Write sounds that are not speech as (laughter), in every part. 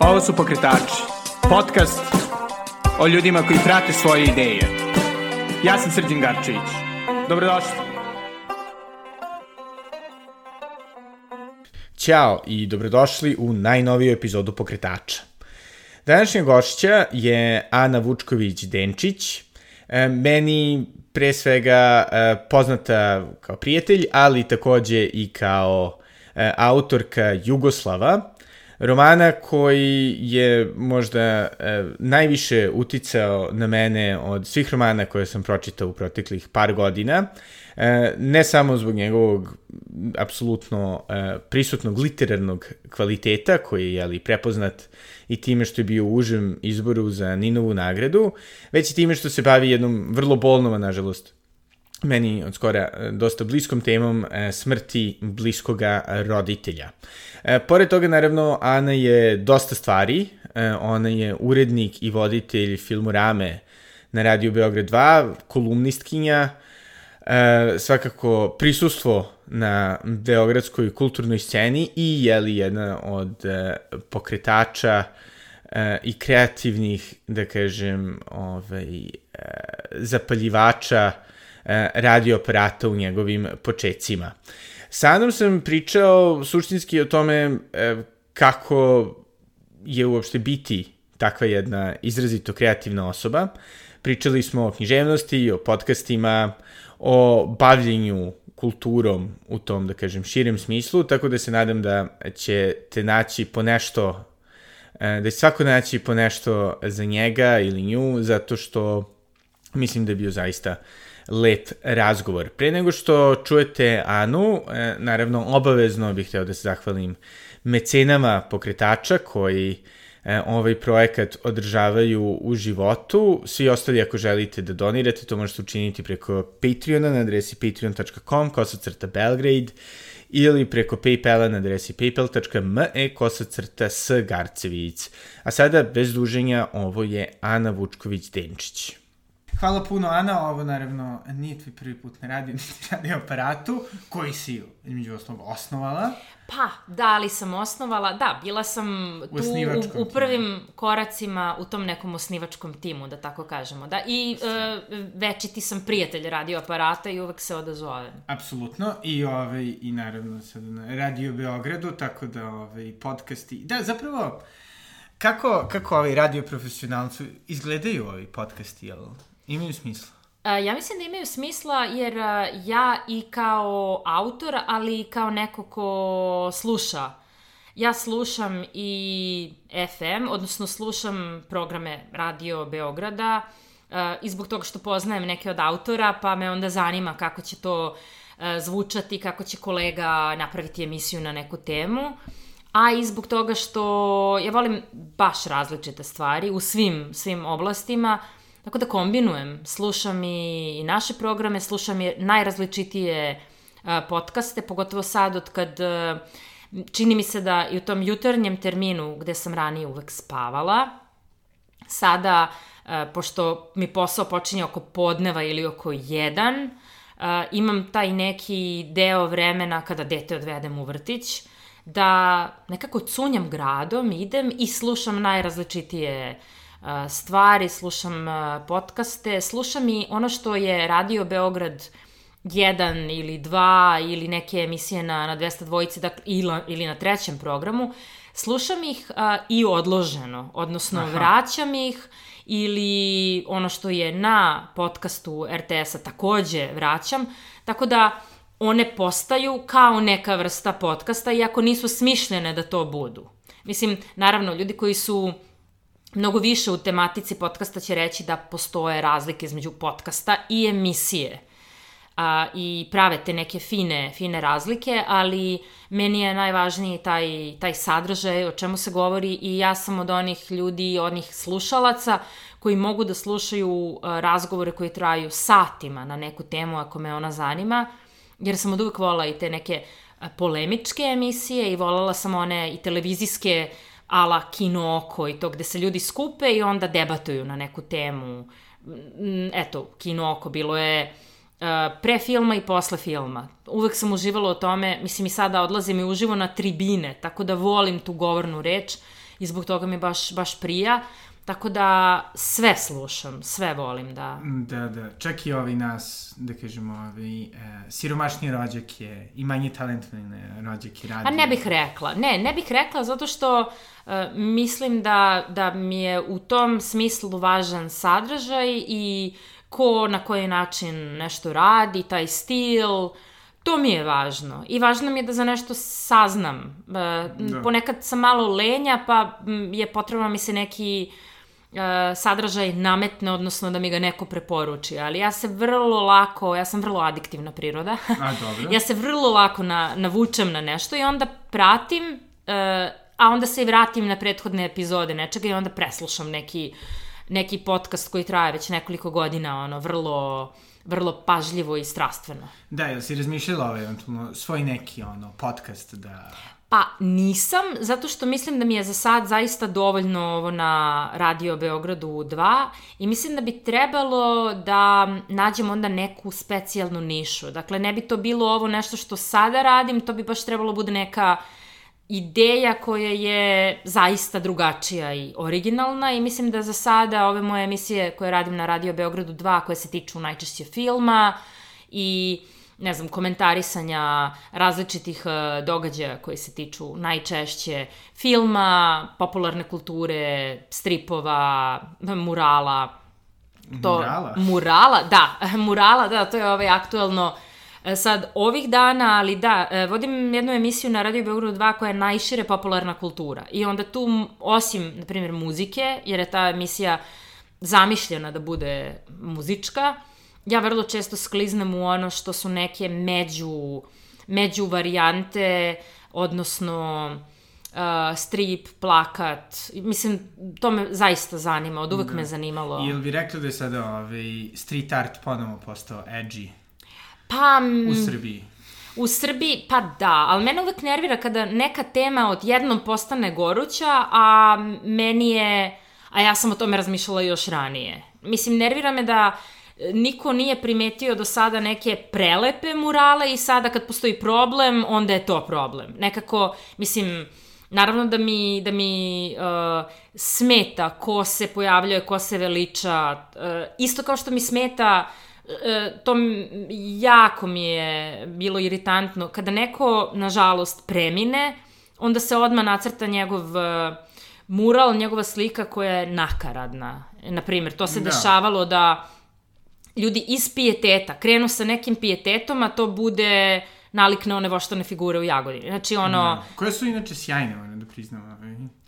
Ovo su Pokretači, podcast o ljudima koji prate svoje ideje. Ja sam Srđan Garčević. Dobrodošli. Ćao i dobrodošli u najnoviju epizodu Pokretača. Današnja gošća je Ana Vučković-Denčić, e, meni pre svega e, poznata kao prijatelj, ali takođe i kao e, autorka Jugoslava, romana koji je možda e, najviše uticao na mene od svih romana koje sam pročitao u proteklih par godina. E, ne samo zbog njegovog apsolutno e, prisutnog literarnog kvaliteta koji je jeli, prepoznat i time što je bio u užem izboru za Ninovu nagradu, već i time što se bavi jednom vrlo bolnom, nažalost, meni od skora e, dosta bliskom temom e, smrti bliskoga roditelja. E, pored toga, naravno, Ana je dosta stvari. Ona je urednik i voditelj filmorame na Radio Beograd 2, kolumnistkinja, svakako prisustvo na beogradskoj kulturnoj sceni i je li jedna od pokretača i kreativnih, da kažem, ovaj, zapaljivača E, radio aparata u njegovim počecima. Sa Anom sam pričao suštinski o tome e, kako je uopšte biti takva jedna izrazito kreativna osoba. Pričali smo o književnosti, o podcastima, o bavljenju kulturom u tom, da kažem, širem smislu, tako da se nadam da ćete naći po nešto, e, da će svako naći po nešto za njega ili nju, zato što mislim da je bio zaista uh, lep razgovor. Pre nego što čujete Anu, e, naravno obavezno bih hteo da se zahvalim mecenama pokretača koji e, ovaj projekat održavaju u životu. Svi ostali ako želite da donirate, to možete učiniti preko Patreona na adresi patreon.com kosacrta Belgrade ili preko Paypala na adresi paypal.me kosacrta s Garcevic. A sada, bez duženja, ovo je Ana Vučković-Denčić. Hvala puno, Ana. Ovo, naravno, nije tvoj prvi put na radiju, (laughs) niti radio aparatu, koji si, između osnovog, osnovala. Pa, da, ali sam osnovala, da, bila sam tu u, u, u prvim timu. koracima u tom nekom osnivačkom timu, da tako kažemo, da, i uh, večiti sam prijatelj radio aparata i uvek se odazovem. Apsolutno, i, ovaj, i naravno sad na Radio Beogradu, tako da ovaj, podcasti, da, zapravo, kako, kako ovaj radio profesionalcu izgledaju ovi podcasti, jel? Imaju smisla. Ja mislim da imaju smisla jer ja i kao autor, ali i kao neko ko sluša. Ja slušam i FM, odnosno slušam programe Radio Beograda i zbog toga što poznajem neke od autora, pa me onda zanima kako će to zvučati, kako će kolega napraviti emisiju na neku temu. A i zbog toga što ja volim baš različite stvari u svim, svim oblastima, Tako da kombinujem, slušam i naše programe, slušam i najrazličitije podcaste, pogotovo sad od kad čini mi se da i u tom jutarnjem terminu gde sam ranije uvek spavala, sada, pošto mi posao počinje oko podneva ili oko jedan, imam taj neki deo vremena kada dete odvedem u vrtić, da nekako cunjam gradom, idem i slušam najrazličitije uh, stvari, slušam podcaste, slušam i ono što je radio Beograd jedan ili dva ili neke emisije na, na 200 dvojice dakle, ili, ili na trećem programu, slušam ih a, i odloženo, odnosno Aha. vraćam ih ili ono što je na podcastu RTS-a takođe vraćam, tako da one postaju kao neka vrsta podcasta, iako nisu smišljene da to budu. Mislim, naravno, ljudi koji su mnogo više u tematici podcasta će reći da postoje razlike između podcasta i emisije a, i prave te neke fine, fine razlike, ali meni je najvažniji taj, taj sadržaj o čemu se govori i ja sam od onih ljudi, onih slušalaca koji mogu da slušaju razgovore koji traju satima na neku temu ako me ona zanima, jer sam od uvek volala i te neke polemičke emisije i volala sam one i televizijske uh, ala kino oko i to gde se ljudi skupe i onda debatuju na neku temu. Mm, eto, kino oko bilo je uh, pre filma i posle filma. Uvek sam uživala o tome, mislim i sada odlazim i uživo na tribine, tako da volim tu govornu reč i zbog toga mi baš, baš prija. Tako da sve slušam, sve volim da... Da, da. Čak i ovi nas, da kažemo, ovi, e, siromašni rođak je i manje talentovane rođak i radi. A ne bih rekla. Ne, ne bih rekla zato što e, mislim da, da mi je u tom smislu važan sadržaj i ko na koji način nešto radi, taj stil, to mi je važno. I važno mi je da za nešto saznam. E, da. Ponekad sam malo lenja, pa je potrebno mi se neki uh, sadržaj nametne, odnosno da mi ga neko preporuči. Ali ja se vrlo lako, ja sam vrlo adiktivna priroda. A, dobro. (laughs) ja se vrlo lako na, navučem na nešto i onda pratim, uh, a onda se i vratim na prethodne epizode nečega i onda preslušam neki, neki podcast koji traje već nekoliko godina, ono, vrlo vrlo pažljivo i strastveno. Da, jel si razmišljala ovaj, eventualno, svoj neki ono, podcast da... Pa nisam, zato što mislim da mi je za sad zaista dovoljno ovo na Radio Beogradu 2 i mislim da bi trebalo da nađem onda neku specijalnu nišu. Dakle, ne bi to bilo ovo nešto što sada radim, to bi baš trebalo bude neka ideja koja je zaista drugačija i originalna i mislim da za sada ove moje emisije koje radim na Radio Beogradu 2 koje se tiču najčešće filma i uh, ne znam, komentarisanja različitih uh, događaja koji se tiču najčešće filma, popularne kulture, stripova, murala. To, murala? Murala, da, (laughs) murala, da, to je ovaj aktuelno e, sad ovih dana, ali da, e, vodim jednu emisiju na Radio Beogradu 2 koja je najšire popularna kultura. I onda tu, osim, na primjer, muzike, jer je ta emisija zamišljena da bude muzička, ja vrlo često skliznem u ono što su neke među, među varijante, odnosno uh, strip, plakat, mislim, to me zaista zanima, od uvek da. me zanimalo. Jel bi rekli da je sada ovaj, street art ponovo postao edgy? Pa... U Srbiji. U Srbiji, pa da, ali mene uvek nervira kada neka tema odjednom postane goruća, a meni je, a ja sam o tome razmišljala još ranije. Mislim, nervira me da uh, niko nije primetio do sada neke prelepe murale i sada kad postoji problem, onda je to problem. Nekako, mislim, naravno da mi, da mi uh, smeta ko se pojavljuje, ko se veliča, uh, isto kao što mi smeta uh, to jako mi je bilo iritantno. Kada neko, nažalost, premine, onda se odmah nacrta njegov uh, mural, njegova slika koja je nakaradna. Naprimjer, to se da. dešavalo da ljudi iz pijeteta krenu sa nekim pijetetom, a to bude nalik na one voštane figure u Jagodini. Znači, ono... Da. Koje su inače sjajne, ono, da priznamo.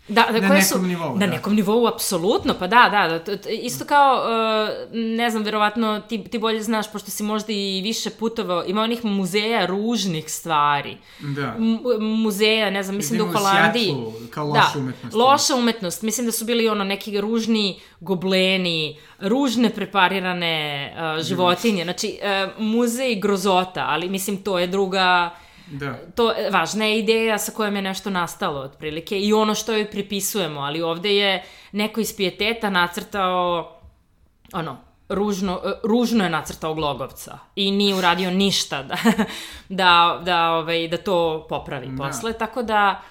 Da, da, na koje nekom su, nivou. Na da. nekom nivou, apsolutno, pa da, da, da, isto kao, uh, ne znam, verovatno ti, ti bolje znaš, pošto si možda i više putovao, ima onih muzeja ružnih stvari. Da. M muzeja, ne znam, mislim da u Holandiji. Sjatlu, kao loša da, umetnost. loša umetnost, mislim da su bili ono neki ružni gobleni, ružne preparirane uh, životinje, znači uh, muzej grozota, ali mislim to je druga Da. To, važna je ideja sa kojom je nešto nastalo, otprilike, i ono što joj pripisujemo, ali ovde je neko iz pijeteta nacrtao, ono, ružno, ružno je nacrtao Glogovca i nije uradio ništa da, (laughs) da, da, ovaj, da to popravi da. posle, tako da,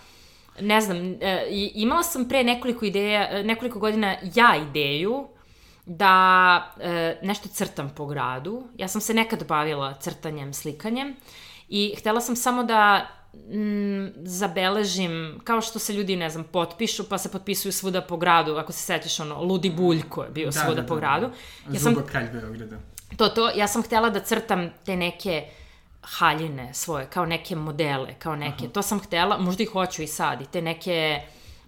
ne znam, e, imala sam pre nekoliko ideja, nekoliko godina ja ideju da e, nešto crtam po gradu. Ja sam se nekad bavila crtanjem, slikanjem I htela sam samo da mm, zabeležim, kao što se ljudi, ne znam, potpišu, pa se potpisuju svuda po gradu, ako se sećaš, ono, Ludi Buljko je bio da, svuda da, po da, gradu. Da. Ja sam, Zuba kralj Beograda. To, to, ja sam htela da crtam te neke haljine svoje, kao neke modele, kao neke, Aha. to sam htela, možda i hoću i sad, i te neke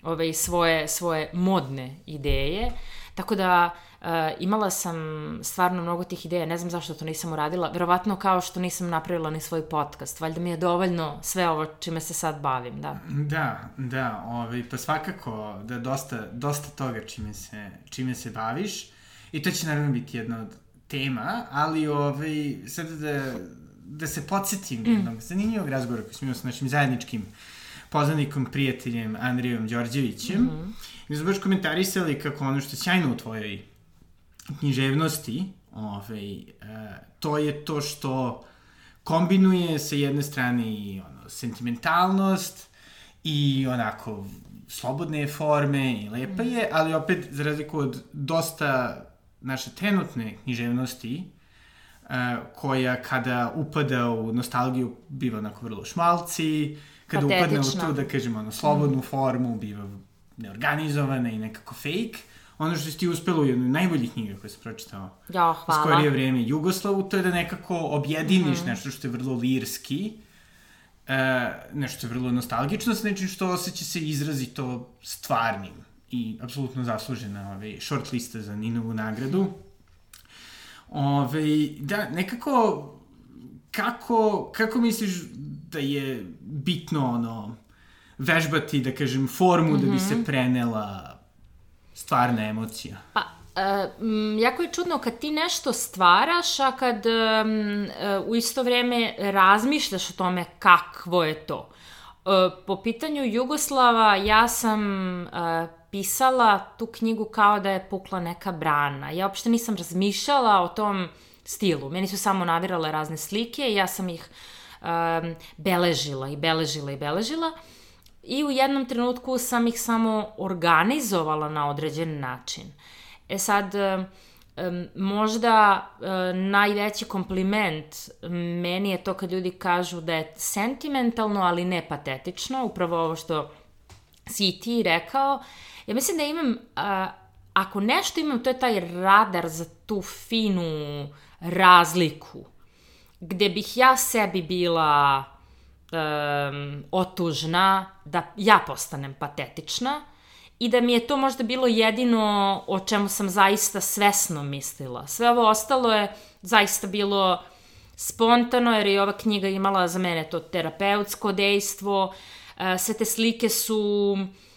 ove, ovaj, svoje, svoje modne ideje, tako da Uh, imala sam stvarno mnogo tih ideja, ne znam zašto to nisam uradila, verovatno kao što nisam napravila ni svoj podcast, valjda mi je dovoljno sve ovo čime se sad bavim, da. Da, da, ovaj, pa svakako da dosta, dosta toga čime se, čime se baviš i to će naravno biti jedna od tema, ali ovaj, sad da, da se podsjetim mm. jednog zanimljivog razgovora koji smo imali sa našim zajedničkim poznanikom, prijateljem Andrijom Đorđevićem. Mm -hmm. Mi smo baš komentarisali kako ono što je sjajno u tvojoj književnosti, ovaj, e, to je to što kombinuje sa jedne strane i ono, sentimentalnost i onako slobodne forme i lepa je, ali opet, za razliku od dosta naše trenutne književnosti, uh, koja kada upada u nostalgiju biva onako vrlo šmalci, kada upadne u tu, da kažemo, ono, slobodnu mm. formu, biva neorganizovana i nekako fake, ono što si ti uspela u jednoj najboljih knjiga koje sam pročitao ja, hvala. u skorije vreme Jugoslavu, to je da nekako objediniš mm. nešto što je vrlo lirski, e, nešto je vrlo nostalgično, sa nečim što osjeća se izrazito stvarnim i apsolutno zaslužena ovaj, short lista za Ninovu nagradu. Ove, da, nekako, kako, kako misliš da je bitno ono, vežbati, da kažem, formu mm -hmm. da bi se mhm. prenela stvarna emocija? Pa, Uh, jako je čudno kad ti nešto stvaraš, a kad um, uh, u isto vreme razmišljaš o tome kakvo je to. Uh, po pitanju Jugoslava ja sam uh, pisala tu knjigu kao da je pukla neka brana. Ja uopšte nisam razmišljala o tom stilu. Meni su samo navirale razne slike i ja sam ih um, beležila i beležila i beležila. I u jednom trenutku sam ih samo organizovala na određen način. E sad, možda um, najveći kompliment meni je to kad ljudi kažu da je sentimentalno, ali ne patetično, upravo ovo što si ti rekao. Ja mislim da imam, ako nešto imam, to je taj radar za tu finu razliku, gde bih ja sebi bila um, otužna, da ja postanem patetična i da mi je to možda bilo jedino o čemu sam zaista svesno mislila. Sve ovo ostalo je zaista bilo spontano, jer je ova knjiga imala za mene to terapeutsko dejstvo, e, sve te slike su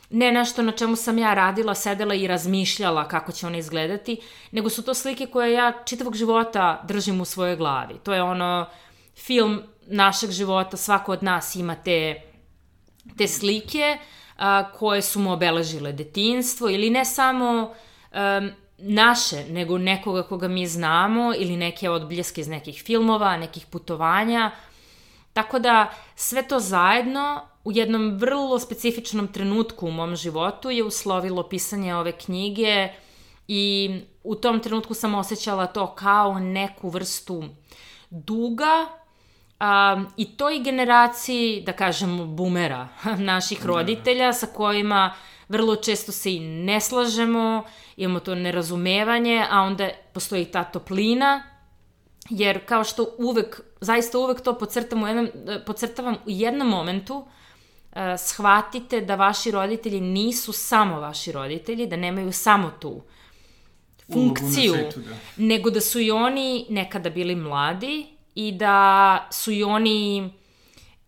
ne nešto na čemu sam ja radila, sedela i razmišljala kako će one izgledati, nego su to slike koje ja čitavog života držim u svojoj glavi. To je ono film našeg života, svako od nas ima te, te slike a, koje su mu obeležile detinstvo ili ne samo a, naše, nego nekoga koga mi znamo ili neke odbljeske iz nekih filmova, nekih putovanja. Tako da sve to zajedno u jednom vrlo specifičnom trenutku u mom životu je uslovilo pisanje ove knjige i u tom trenutku sam osjećala to kao neku vrstu duga Um, I toj generaciji, da kažemo, bumera, (laughs) naših da. roditelja sa kojima vrlo često se i ne slažemo, imamo to nerazumevanje, a onda postoji ta toplina, jer kao što uvek, zaista uvek to podcrtam u jednom, podcrtavam u jednom momentu, uh, shvatite da vaši roditelji nisu samo vaši roditelji, da nemaju samo tu funkciju, svetu, da. nego da su i oni nekada bili mladi, i da su i oni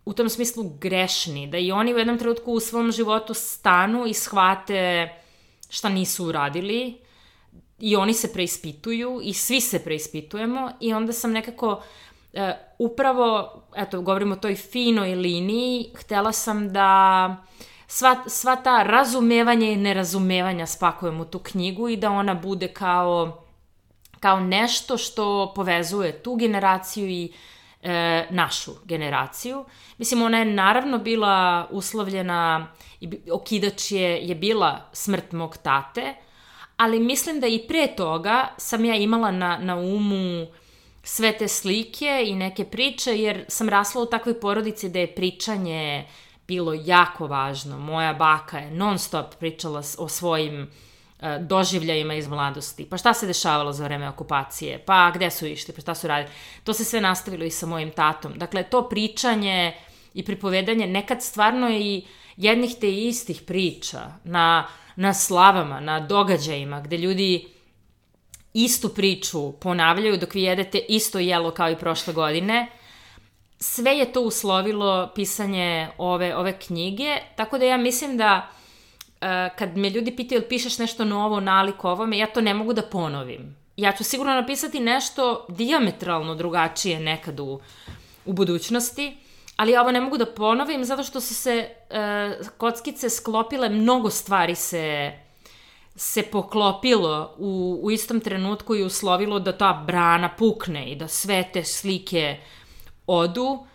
u tom smislu grešni, da i oni u jednom trenutku u svom životu stanu i shvate šta nisu uradili i oni se preispituju i svi se preispitujemo i onda sam nekako e, upravo, eto, govorimo o toj finoj liniji, htela sam da sva, sva ta razumevanja i nerazumevanja spakujem u tu knjigu i da ona bude kao kao nešto što povezuje tu generaciju i e, našu generaciju. Mislim, ona je naravno bila uslovljena, okidač je, je bila smrt mog tate, ali mislim da i pre toga sam ja imala na, na umu sve te slike i neke priče, jer sam rasla u takvoj porodici da je pričanje bilo jako važno. Moja baka je non stop pričala o svojim E, doživljajima iz mladosti. Pa šta se dešavalo za vreme okupacije? Pa gde su išli? Pa šta su radili? To se sve nastavilo i sa mojim tatom. Dakle, to pričanje i pripovedanje nekad stvarno i jednih te istih priča na, na slavama, na događajima, gde ljudi istu priču ponavljaju dok vi jedete isto jelo kao i prošle godine. Sve je to uslovilo pisanje ove, ove knjige, tako da ja mislim da uh, kad me ljudi pitaju pišeš nešto novo nalik ovome, ja to ne mogu da ponovim. Ja ću sigurno napisati nešto diametralno drugačije nekad u, u budućnosti, ali ovo ne mogu da ponovim zato što su se uh, kockice sklopile, mnogo stvari se se poklopilo u, u istom trenutku i uslovilo da ta brana pukne i da sve te slike odu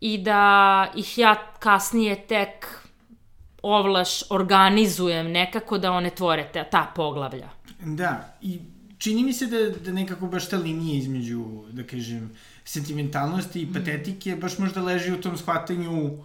i da ih ja kasnije tek ovlaš organizujem nekako da one tvore ta, ta poglavlja. Da, i čini mi se da, da nekako baš ta linija između, da kažem, sentimentalnosti i patetike baš možda leži u tom shvatanju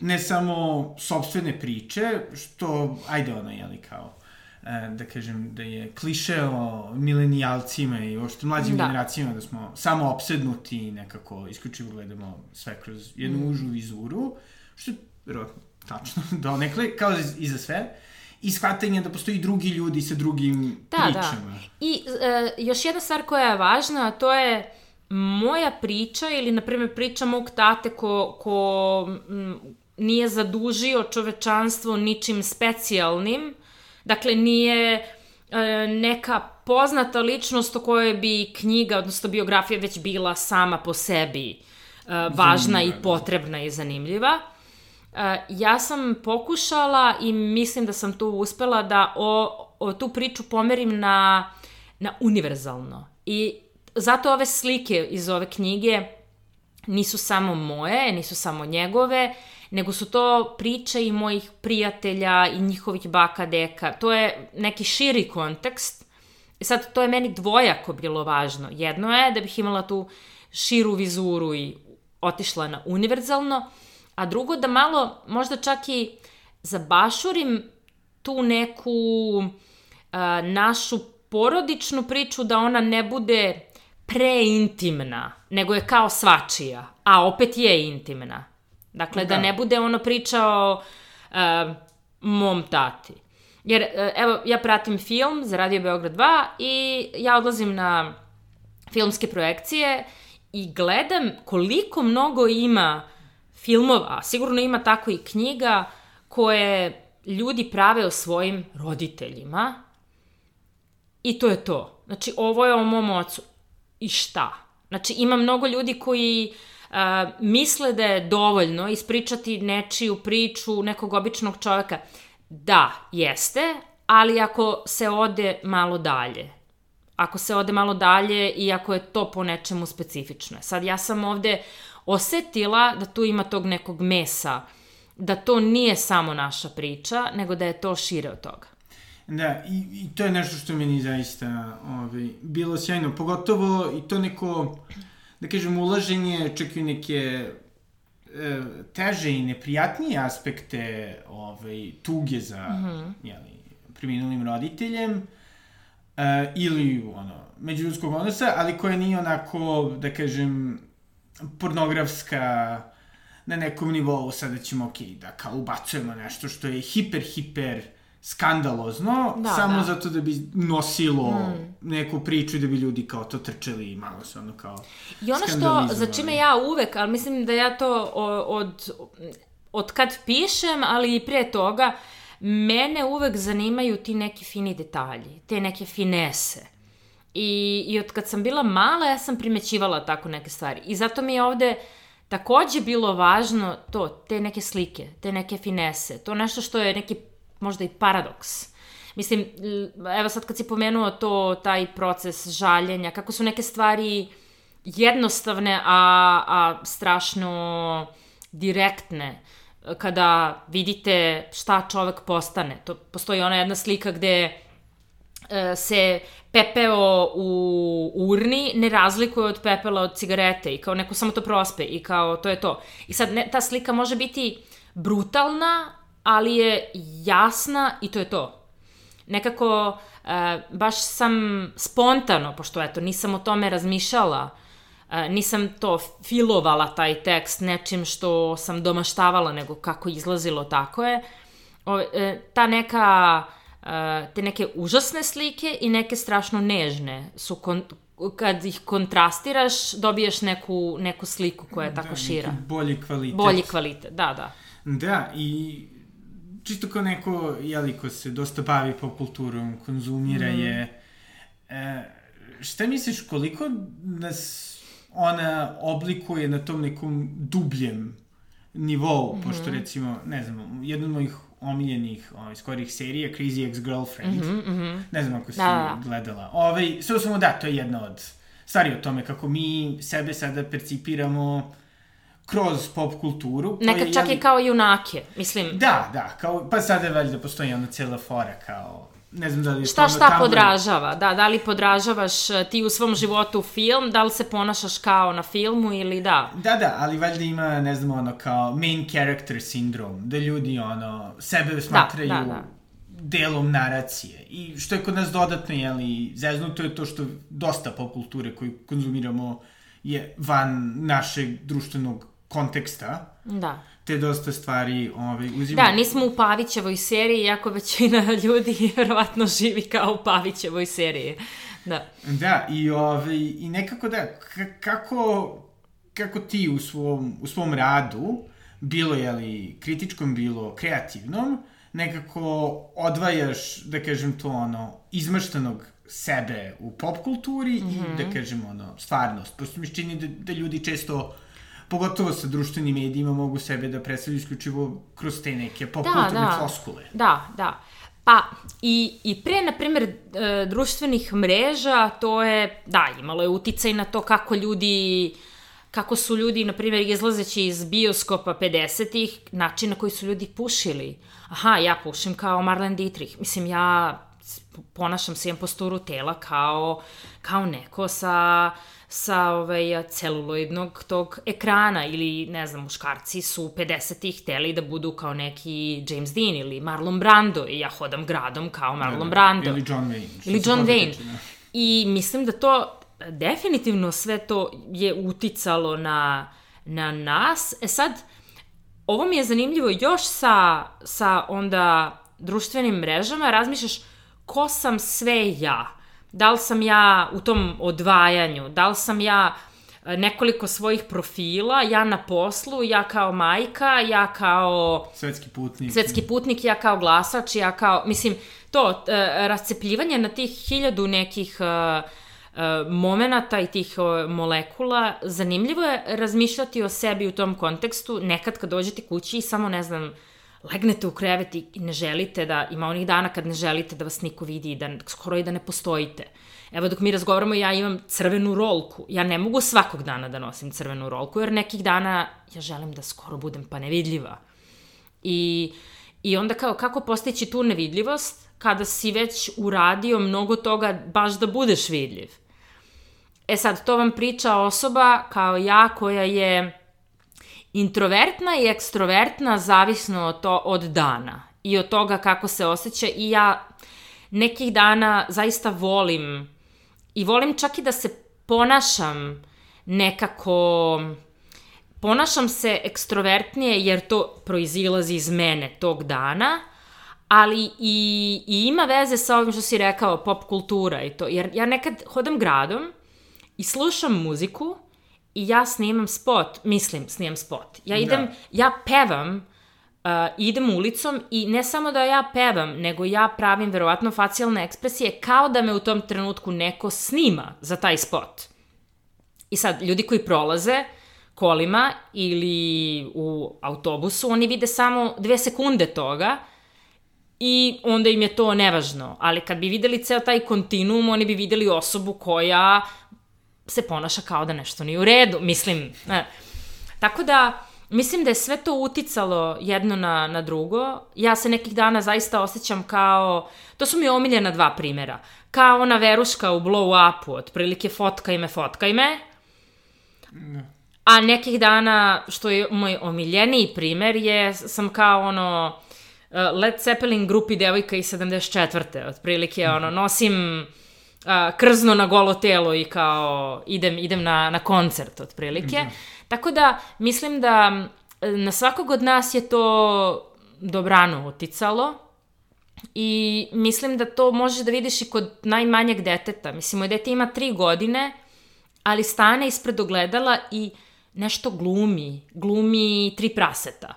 ne samo sobstvene priče, što, ajde ono, jeli, kao, e, da kažem, da je kliše o milenijalcima i uopšte mlađim da. generacijama, da smo samo opsednuti i nekako isključivo gledamo sve kroz jednu mm. užu vizuru, što verovatno tačno, (laughs) donekle, kao i za sve, i shvatanje da postoji drugi ljudi sa drugim da, da. pričama. Da. I e, još jedna stvar koja je važna, to je moja priča ili, na primjer, priča mog tate ko, ko m, nije zadužio čovečanstvo ničim specijalnim, dakle nije e, neka poznata ličnost o kojoj bi knjiga, odnosno biografija već bila sama po sebi e, važna Zanimljiva, i potrebna i zanimljiva. E, ja sam pokušala i mislim da sam tu uspela da o, o tu priču pomerim na, na univerzalno. I zato ove slike iz ove knjige nisu samo moje, nisu samo njegove, nego su to priče i mojih prijatelja i njihovih baka, deka. To je neki širi kontekst. I sad, to je meni dvojako bilo važno. Jedno je da bih imala tu širu vizuru i otišla na univerzalno, a drugo da malo, možda čak i zabašurim tu neku uh, našu porodičnu priču da ona ne bude preintimna, nego je kao svačija, a opet je intimna. Dakle, da, da ne bude ono priča o uh, mom tati. Jer, uh, evo, ja pratim film za Radio Beograd 2 i ja odlazim na filmske projekcije i gledam koliko mnogo ima filmova, sigurno ima tako i knjiga koje ljudi prave o svojim roditeljima i to je to. Znači, ovo je o mom ocu. I šta? Znači, ima mnogo ljudi koji uh, misle da je dovoljno ispričati nečiju priču nekog običnog čoveka. Da, jeste, ali ako se ode malo dalje. Ako se ode malo dalje i ako je to po nečemu specifično. Sad, ja sam ovde osetila da tu ima tog nekog mesa, da to nije samo naša priča, nego da je to šire od toga. Da, i, i to je nešto što meni zaista ovaj, bilo sjajno, pogotovo i to neko, da kažem, ulaženje čak i neke e, teže i neprijatnije aspekte ovaj, tuge za mm -hmm. jeli, preminulim roditeljem e, ili ono, međuljudskog odnosa, ali koje nije onako, da kažem, pornografska na nekom nivou, sada ćemo, ok, da kao ubacujemo nešto što je hiper, hiper skandalozno, da, samo da. zato da bi nosilo mm. neku priču i da bi ljudi kao to trčali i malo se ono kao I ono što, za čime ja uvek, ali mislim da ja to od, od kad pišem, ali i pre toga, mene uvek zanimaju ti neki fini detalji, te neke finese. I, I od kad sam bila mala, ja sam primećivala tako neke stvari. I zato mi je ovde takođe bilo važno to, te neke slike, te neke finese, to nešto što je neki možda i paradoks. Mislim, evo sad kad si pomenuo to, taj proces žaljenja, kako su neke stvari jednostavne, a, a strašno direktne, kada vidite šta čovek postane. To, postoji ona jedna slika gde E, se pepeo u urni ne razlikuje od pepela od cigarete i kao neko samo to prospe i kao to je to. I sad ne, ta slika može biti brutalna, ali je jasna i to je to. Nekako e, baš sam spontano, pošto eto nisam o tome razmišljala, nisam to filovala taj tekst nečim što sam domaštavala, nego kako izlazilo tako je. O, e, ta neka te neke užasne slike i neke strašno nežne su kon, kad ih kontrastiraš dobiješ neku, neku sliku koja je tako da, šira. bolji kvalitet. Bolji kvalitet, da, da. Da, i čisto kao neko, jeli, ko se dosta bavi pop kulturom, konzumira mm. je, e, šta misliš, koliko nas ona oblikuje na tom nekom dubljem nivou, mm -hmm. pošto recimo, ne znam, jedan od mojih omiljenih ovaj, skorih serija, Crazy Ex-Girlfriend. Mm -hmm, mm -hmm. Ne znam ako si da. gledala. Ovaj, sve samo da, to je jedna od stvari o tome kako mi sebe sada percipiramo kroz pop kulturu. Nekad čak jeli- i kao junake, mislim. Da, da, kao, pa sada valjda postoji ona cijela fora kao, ne znam da li je Šta to šta Tumblr- podražava? Da, da li podražavaš e, ti u svom životu film, da li se ponašaš kao na filmu ili da? Da, da, ali valjda ima, ne znam, ono, kao main character sindrom, da ljudi, ono, sebe smatraju da, da. delom naracije. I što je kod nas dodatno, jeli, zeznuto je to što dosta pop kulture koju konzumiramo je van našeg društvenog konteksta, Da. Te dosta stvari ovaj, uzima... Da, nismo u Pavićevoj seriji, iako većina (laughs) ljudi verovatno živi kao u Pavićevoj seriji. Da. Da, i, ovaj, i nekako da, kako, kako ti u svom, u svom radu, bilo je li kritičkom, bilo kreativnom, nekako odvajaš, da kažem to, ono, izmaštanog sebe u pop kulturi mm -hmm. i, da kažem, ono, stvarnost. Prosto mi se čini da, da ljudi često pogotovo sa društvenim medijima mogu sebe da predstavljaju isključivo kroz te neke pop Da, da. floskule. Da, da. Pa, i, i pre, na primjer, e, društvenih mreža, to je, da, imalo je uticaj na to kako ljudi, kako su ljudi, na primjer, izlazeći iz bioskopa 50-ih, način na koji su ljudi pušili. Aha, ja pušim kao Marlene Dietrich. Mislim, ja ponašam se, imam posturu tela kao, kao neko sa sa ovaj, celuloidnog tog ekrana ili, ne znam, muškarci su 50-ih hteli da budu kao neki James Dean ili Marlon Brando i ja hodam gradom kao Marlon Brando. Ili John Wayne. Ili John Wayne. tiče, da. I mislim da to definitivno sve to je uticalo na, na nas. E sad, ovo mi je zanimljivo još sa, sa onda društvenim mrežama, razmišljaš ko sam sve ja. Da li sam ja u tom odvajanju, da li sam ja e, nekoliko svojih profila, ja na poslu, ja kao majka, ja kao Svetski putnik. svetski putnik, ja kao glasač, ja kao, mislim, to, e, rascepljivanje na tih hiljadu nekih e, momenata i tih molekula, zanimljivo je razmišljati o sebi u tom kontekstu, nekad kad dođete kući i samo, ne znam, legnete u krevet i ne želite da, ima onih dana kad ne želite da vas niko vidi i da skoro i da ne postojite. Evo dok mi razgovaramo ja imam crvenu rolku. Ja ne mogu svakog dana da nosim crvenu rolku jer nekih dana ja želim da skoro budem pa nevidljiva. I, I onda kao kako postići tu nevidljivost kada si već uradio mnogo toga baš da budeš vidljiv. E sad, to vam priča osoba kao ja koja je introvertna i ekstrovertna zavisno od, to, od dana i od toga kako se osjeća i ja nekih dana zaista volim i volim čak i da se ponašam nekako ponašam se ekstrovertnije jer to proizilazi iz mene tog dana, ali i, i ima veze sa ovim što si rekao, pop kultura i to. Jer ja nekad hodam gradom i slušam muziku i ja snimam spot, mislim snimam spot. Ja idem, Da. ja pevam, uh, idem ulicom i ne samo da ja pevam, nego ja pravim verovatno facijalne ekspresije kao da me u tom trenutku neko snima za taj spot. I sad, ljudi koji prolaze kolima ili u autobusu, oni vide samo dve sekunde toga i onda im je to nevažno. Ali kad bi videli ceo taj kontinuum, oni bi videli osobu koja se ponaša kao da nešto nije u redu. Mislim, ne. Tako da, mislim da je sve to uticalo jedno na, na drugo. Ja se nekih dana zaista osjećam kao, to su mi omiljena dva primera, kao ona veruška u blow upu, otprilike fotkaj me, fotkaj me, A nekih dana, što je moj omiljeniji primer, je, sam kao ono, uh, Led Zeppelin grupi devojka iz 74. Otprilike, ono, nosim uh, krzno na golo telo i kao idem, idem na, na koncert, otprilike. Tako da, mislim da na svakog od nas je to dobrano uticalo. I mislim da to možeš da vidiš i kod najmanjeg deteta. Mislim, moj dete ima tri godine, ali stane ispred ogledala i nešto glumi. Glumi tri praseta.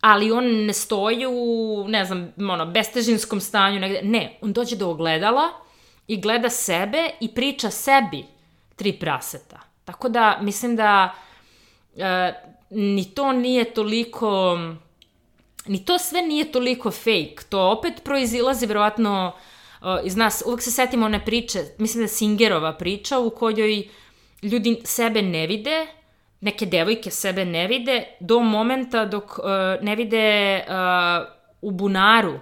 Ali on ne stoji u, ne znam, ono, bestežinskom stanju negde. Ne, on dođe do ogledala i gleda sebe i priča sebi tri praseta. Tako da, mislim da e, ni to nije toliko ni to sve nije toliko fake. To opet proizilazi verovatno uh, iz nas. Uvek se setimo one priče, mislim da Singerova priča u kojoj ljudi sebe ne vide, neke devojke sebe ne vide do momenta dok uh, ne vide uh, u bunaru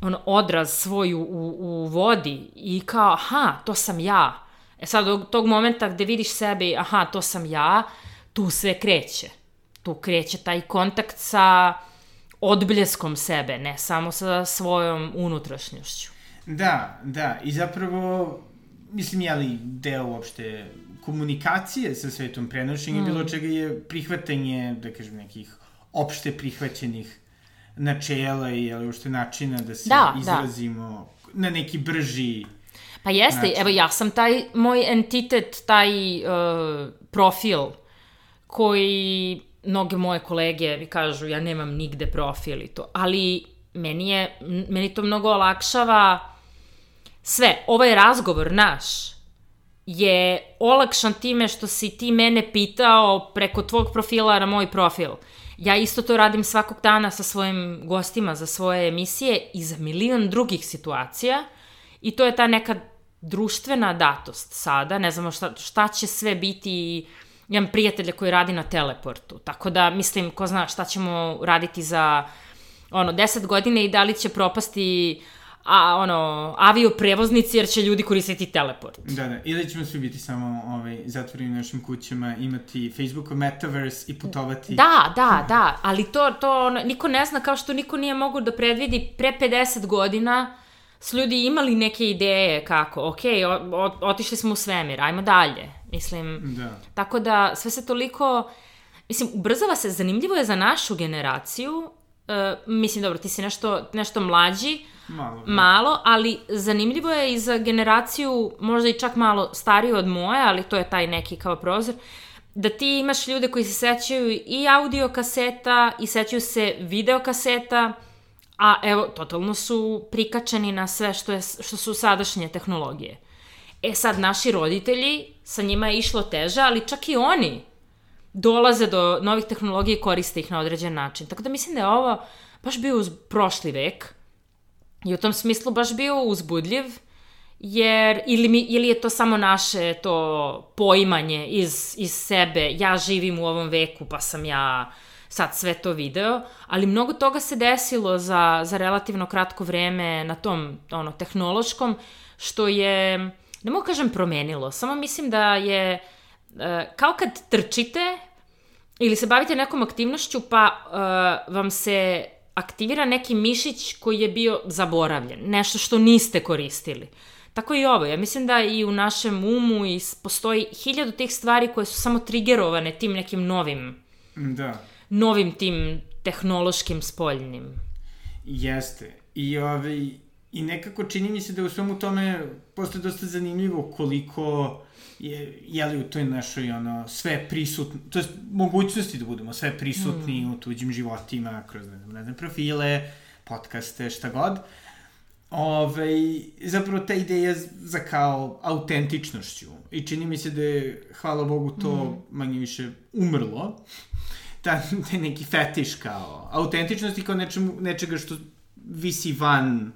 on odraz svoj u, u vodi i kao, aha, to sam ja. E sad, od tog momenta gde vidiš sebe, aha, to sam ja, tu sve kreće. Tu kreće taj kontakt sa odbljeskom sebe, ne samo sa svojom unutrašnjošću. Da, da, i zapravo, mislim, jeli deo uopšte komunikacije sa svetom prenošenja, mm. bilo čega je prihvatanje, da kažem, nekih opšte prihvaćenih načela i ali uopšte načina da se da, da. izrazimo da. na neki brži Pa jeste, način. evo ja sam taj moj entitet, taj uh, profil koji mnoge moje kolege mi kažu ja nemam nigde profil i to, ali meni je, meni to mnogo olakšava sve, ovaj razgovor naš je olakšan time što si ti mene pitao preko tvog profila na moj profil. Ja isto to radim svakog dana sa svojim gostima za svoje emisije i za milion drugih situacija. I to je ta neka društvena datost sada, ne znamo šta, šta će sve biti. Imam prijatelja koji radi na teleportu, tako da mislim, ko zna šta ćemo raditi za ono, 10 godine i da li će propasti uh, a, ono, avioprevoznici jer će ljudi koristiti teleport. Da, da. Ili ćemo svi biti samo ovaj, zatvoreni u našim kućama, imati Facebook Metaverse i putovati. Da, da, da, ali to, to niko ne zna kao što niko nije mogu da predvidi pre 50 godina su ljudi imali neke ideje kako, ok, o, o, otišli smo u svemir, ajmo dalje. Mislim, da. tako da sve se toliko, mislim, ubrzava se, zanimljivo je za našu generaciju, uh, mislim, dobro, ti si nešto, nešto mlađi, Malo, da. malo, ali zanimljivo je i za generaciju, možda i čak malo stariju od moje, ali to je taj neki kao prozor, da ti imaš ljude koji se sećaju i audio kaseta i sećaju se video kaseta, a evo, totalno su prikačeni na sve što, je, što su sadašnje tehnologije. E sad, naši roditelji, sa njima je išlo teže, ali čak i oni dolaze do novih tehnologija i koriste ih na određen način. Tako da mislim da je ovo baš bio uz prošli vek, I u tom smislu baš bio uzbudljiv, jer ili, mi, ili je to samo naše to poimanje iz, iz sebe, ja živim u ovom veku pa sam ja sad sve to video, ali mnogo toga se desilo za, za relativno kratko vreme na tom ono, tehnološkom, što je, ne mogu kažem promenilo, samo mislim da je, e, kao kad trčite ili se bavite nekom aktivnošću pa uh, vam se aktivira neki mišić koji je bio zaboravljen, nešto što niste koristili. Tako i ovo. Ja mislim da i u našem umu i postoji hiljadu tih stvari koje su samo trigerovane tim nekim novim, da. novim tim tehnološkim spoljnim. Jeste. I, ovaj, I nekako čini mi se da u svemu tome postoje dosta zanimljivo koliko je, je li u toj našoj ono, sve prisutno, to je mogućnosti da budemo sve prisutni mm. u tuđim životima, kroz, ne znam, ne znam, profile, podcaste, šta god. Ove, zapravo ta ideja za kao autentičnošću. I čini mi se da je, hvala Bogu, to mm. manje više umrlo. Ta, taj neki fetiš kao autentičnosti kao nečemu, nečega što visi van.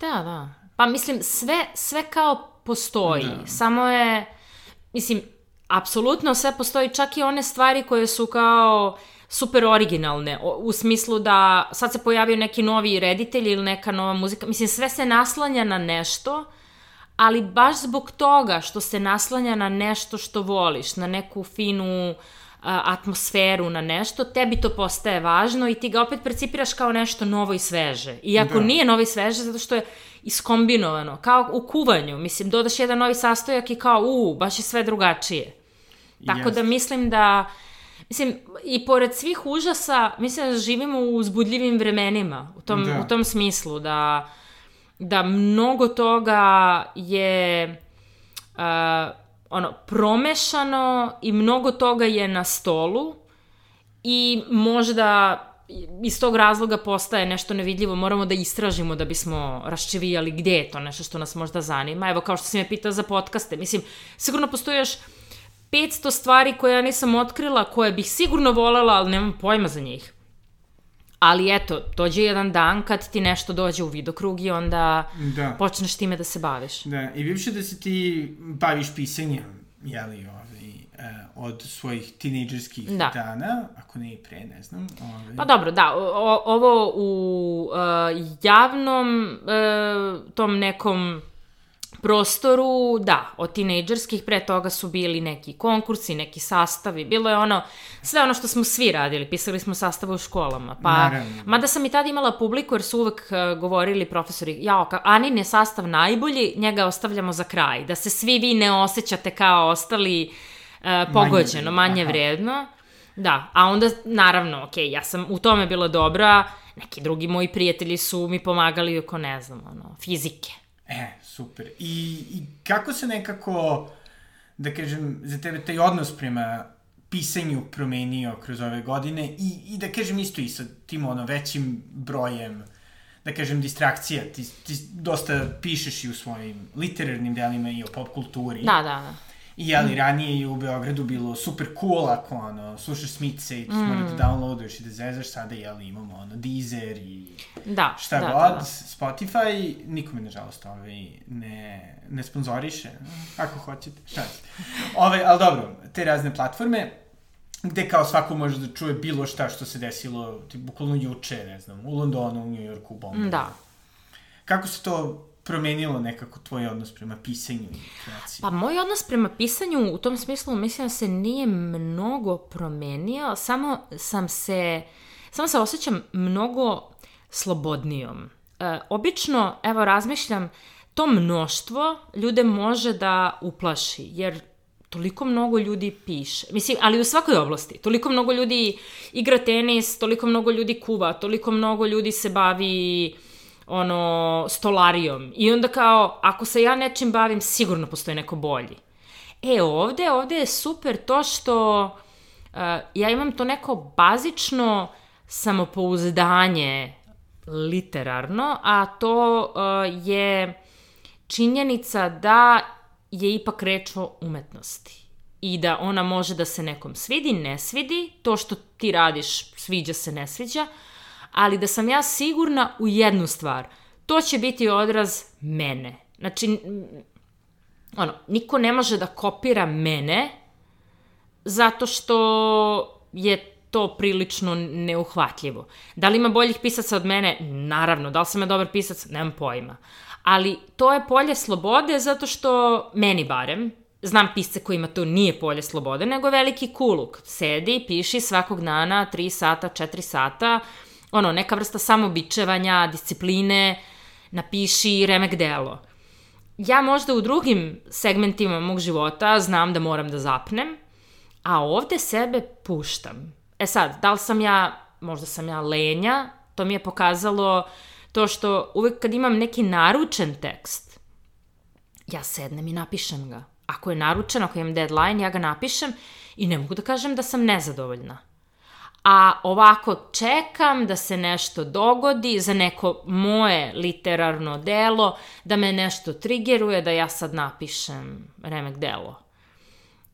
Da, da. Pa mislim, sve, sve kao postoji. Da. Samo je mislim, apsolutno sve postoji, čak i one stvari koje su kao super originalne, u smislu da sad se pojavio neki novi reditelj ili neka nova muzika, mislim, sve se naslanja na nešto, ali baš zbog toga što se naslanja na nešto što voliš, na neku finu uh, atmosferu, na nešto, tebi to postaje važno i ti ga opet percipiraš kao nešto novo i sveže. Iako da. nije novo i sveže, zato što je iskombinovano, kao u kuvanju. Mislim, dodaš jedan novi sastojak i kao, u, baš je sve drugačije. Tako yes. da mislim da, mislim, i pored svih užasa, mislim da živimo u uzbudljivim vremenima, u tom, da. u tom smislu, da, da mnogo toga je uh, ono, promešano i mnogo toga je na stolu i možda iz tog razloga postaje nešto nevidljivo, moramo da istražimo da bismo raščevijali gde je to nešto što nas možda zanima. Evo, kao što si me pitao za podcaste, mislim, sigurno postoji još 500 stvari koje ja nisam otkrila, koje bih sigurno volela, ali nemam pojma za njih. Ali eto, dođe jedan dan kad ti nešto dođe u vidokrug i onda da. počneš time da se baviš. Da, i više da se ti baviš pisanjem, jeli, ovaj, e, od svojih tinejdžerskih Da. dana, ako ne i pre, ne znam. Ovaj. Pa dobro, da, o, ovo u uh, javnom uh, tom nekom prostoru, da, od tinejdžerskih, pre toga su bili neki konkursi, neki sastavi, bilo je ono, sve ono što smo svi radili, pisali smo sastave u školama, pa, Naravno. mada sam i tada imala publiku, jer su uvek uh, govorili profesori, jao, ka, Anin je sastav najbolji, njega ostavljamo za kraj, da se svi vi ne osjećate kao ostali uh, pogođeno, manje aha. vredno. Da, a onda, naravno, ok, ja sam u tome bila dobra, neki drugi moji prijatelji su mi pomagali oko, ne znam, ono, fizike. E, super. I, I kako se nekako, da kažem, za tebe taj odnos prema pisanju promenio kroz ove godine i, i da kažem isto i sa tim ono većim brojem da kažem, distrakcija. Ti, ti dosta pišeš i u svojim literarnim delima i o pop kulturi. Da, da, da. I ali ranije je u Beogradu bilo super cool ako ono, slušaš Smice i mm. mora da downloaduješ i da zezaš, sada jeli imamo ono Deezer i Da, šta da, god, da, da. Spotify, nikome nažalost ovaj, ne, ne sponzoriše, ako hoćete, šta ćete. Ovaj, ali dobro, te razne platforme, gde kao svako može da čuje bilo šta što se desilo, ti, bukvalno juče, ne znam, u Londonu, u New Yorku, u Bombeju. Da. Kako se to promenilo nekako tvoj odnos prema pisanju i kreaciji? Pa moj odnos prema pisanju u tom smislu mislim da se nije mnogo promenio, samo sam se, samo se osjećam mnogo slobodnijom. E, obično, evo, razmišljam, to mnoštvo ljude može da uplaši, jer toliko mnogo ljudi piše. Mislim, ali u svakoj oblasti. Toliko mnogo ljudi igra tenis, toliko mnogo ljudi kuva, toliko mnogo ljudi se bavi ono, stolarijom. I onda kao, ako se ja nečim bavim, sigurno postoji neko bolji. E, ovde, ovde je super to što uh, ja imam to neko bazično samopouzdanje literarno, a to uh, je činjenica da je ipak reč o umetnosti i da ona može da se nekom svidi, ne svidi, to što ti radiš sviđa se, ne sviđa, ali da sam ja sigurna u jednu stvar, to će biti odraz mene. Znači, ono, niko ne može da kopira mene zato što je to prilično neuhvatljivo. Da li ima boljih pisaca od mene? Naravno. Da li sam ja dobar pisac? Nemam pojma. Ali to je polje slobode zato što, meni barem, znam pisce kojima to nije polje slobode, nego veliki kuluk. Sedi, piši svakog dana 3 sata, 4 sata, ono, neka vrsta samobičevanja, discipline, napiši remek delo. Ja možda u drugim segmentima mog života znam da moram da zapnem, a ovde sebe puštam. E sad, da li sam ja, možda sam ja lenja, to mi je pokazalo to što uvek kad imam neki naručen tekst, ja sednem i napišem ga. Ako je naručen, ako imam deadline, ja ga napišem i ne mogu da kažem da sam nezadovoljna. A ovako čekam da se nešto dogodi za neko moje literarno delo, da me nešto trigeruje, da ja sad napišem remek delo.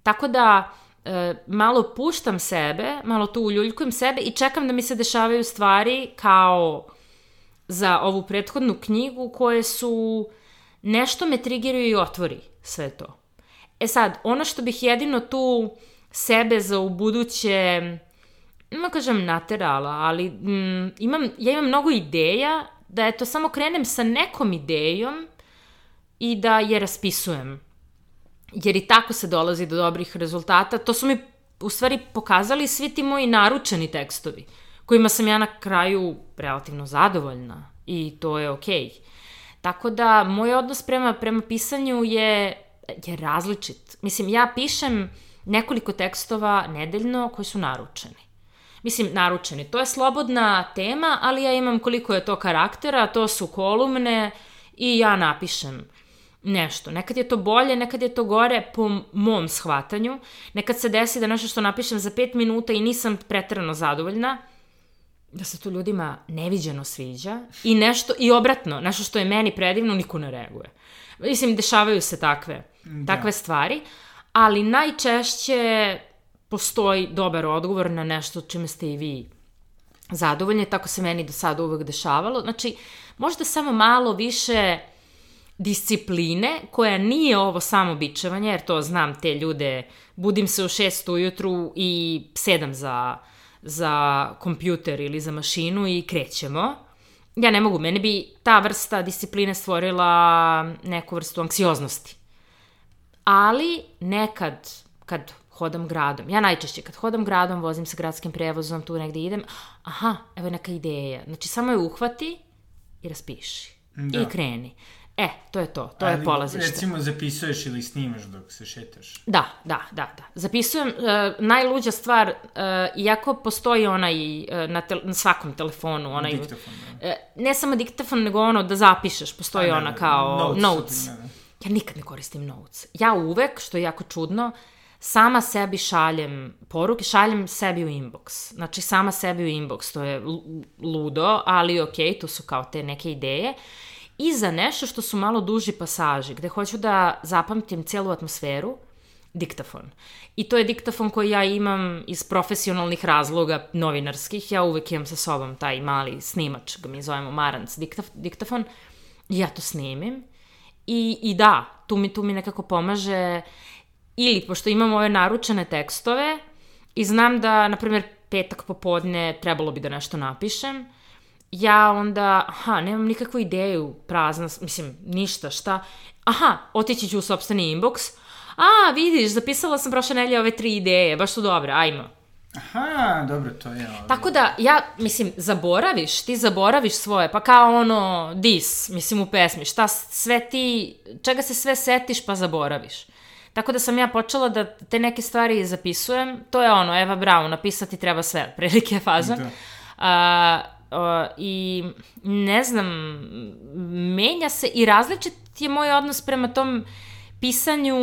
Tako da, e, malo puštam sebe, malo tu uljuljkujem sebe i čekam da mi se dešavaju stvari kao za ovu prethodnu knjigu koje su nešto me trigeruje i otvori sve to. E sad, ono što bih jedino tu sebe za u buduće ima kažem naterala, ali mm, imam, ja imam mnogo ideja da eto samo krenem sa nekom idejom i da je raspisujem. Jer i tako se dolazi do dobrih rezultata. To su mi u stvari pokazali svi ti moji naručeni tekstovi, kojima sam ja na kraju relativno zadovoljna i to je okej. Okay. Tako da, moj odnos prema, prema pisanju je, je različit. Mislim, ja pišem nekoliko tekstova nedeljno koji su naručeni. Mislim, naručeni. To je slobodna tema, ali ja imam koliko je to karaktera, to su kolumne i ja napišem nešto. Nekad je to bolje, nekad je to gore po mom shvatanju. Nekad se desi da nešto što napišem za pet minuta i nisam pretrano zadovoljna, da se to ljudima neviđeno sviđa i nešto, i obratno, nešto što je meni predivno, niko ne reaguje. Mislim, dešavaju se takve, da. takve stvari, ali najčešće postoji dobar odgovor na nešto čime ste i vi zadovoljni, tako se meni do sada uvek dešavalo. Znači, možda samo malo više discipline koja nije ovo samo bičevanje, jer to znam te ljude, budim se u šest ujutru i sedam za, za kompjuter ili za mašinu i krećemo. Ja ne mogu, meni bi ta vrsta discipline stvorila neku vrstu anksioznosti. Ali nekad, kad hodam gradom, ja najčešće kad hodam gradom, vozim se gradskim prevozom, tu negde idem, aha, evo je neka ideja. Znači, samo je uhvati i raspiši. Da. I kreni. E, to je to, to je Ali, polazište. Recimo, zapisuješ ili snimaš dok se šetaš. Da, da, da, da. Zapisujem, uh, najluđa stvar, uh, iako postoji onaj uh, na, tel na svakom telefonu, onaj... Diktafon, da. Uh, ne samo diktafon, nego ono da zapišeš, postoji Da, da, ona da, kao notes, notes. da. Ja nikad ne koristim notes. Ja uvek, što je jako čudno, sama sebi šaljem poruke, šaljem sebi u inbox. Znači, sama sebi u inbox, to je ludo, ali okej, to su kao te neke ideje. I za nešto što su malo duži pasaži, gde hoću da zapamtim celu atmosferu, diktafon. I to je diktafon koji ja imam iz profesionalnih razloga novinarskih. Ja uvek imam sa sobom taj mali snimač, ga mi zovemo Maranc diktaf, diktafon. Ja to snimim. I, I da, tu mi, tu mi nekako pomaže ili, pošto imam ove naručene tekstove i znam da, na primjer, petak popodne trebalo bi da nešto napišem, ja onda, aha, nemam nikakvu ideju, prazna, mislim, ništa, šta, aha, otići ću u sobstveni inbox, a, vidiš, zapisala sam prošle nelje ove tri ideje, baš su dobre, ajmo. Aha, dobro, to je... Ovaj. Tako da, ja, mislim, zaboraviš, ti zaboraviš svoje, pa kao ono, dis, mislim, u pesmi, šta sve ti, čega se sve setiš pa zaboraviš. Tako da sam ja počela da te neke stvari zapisujem, to je ono, Eva Braun, napisati treba sve, (laughs) prilike fazon. Da. A, a, I ne znam, menja se i različit je moj odnos prema tom pisanju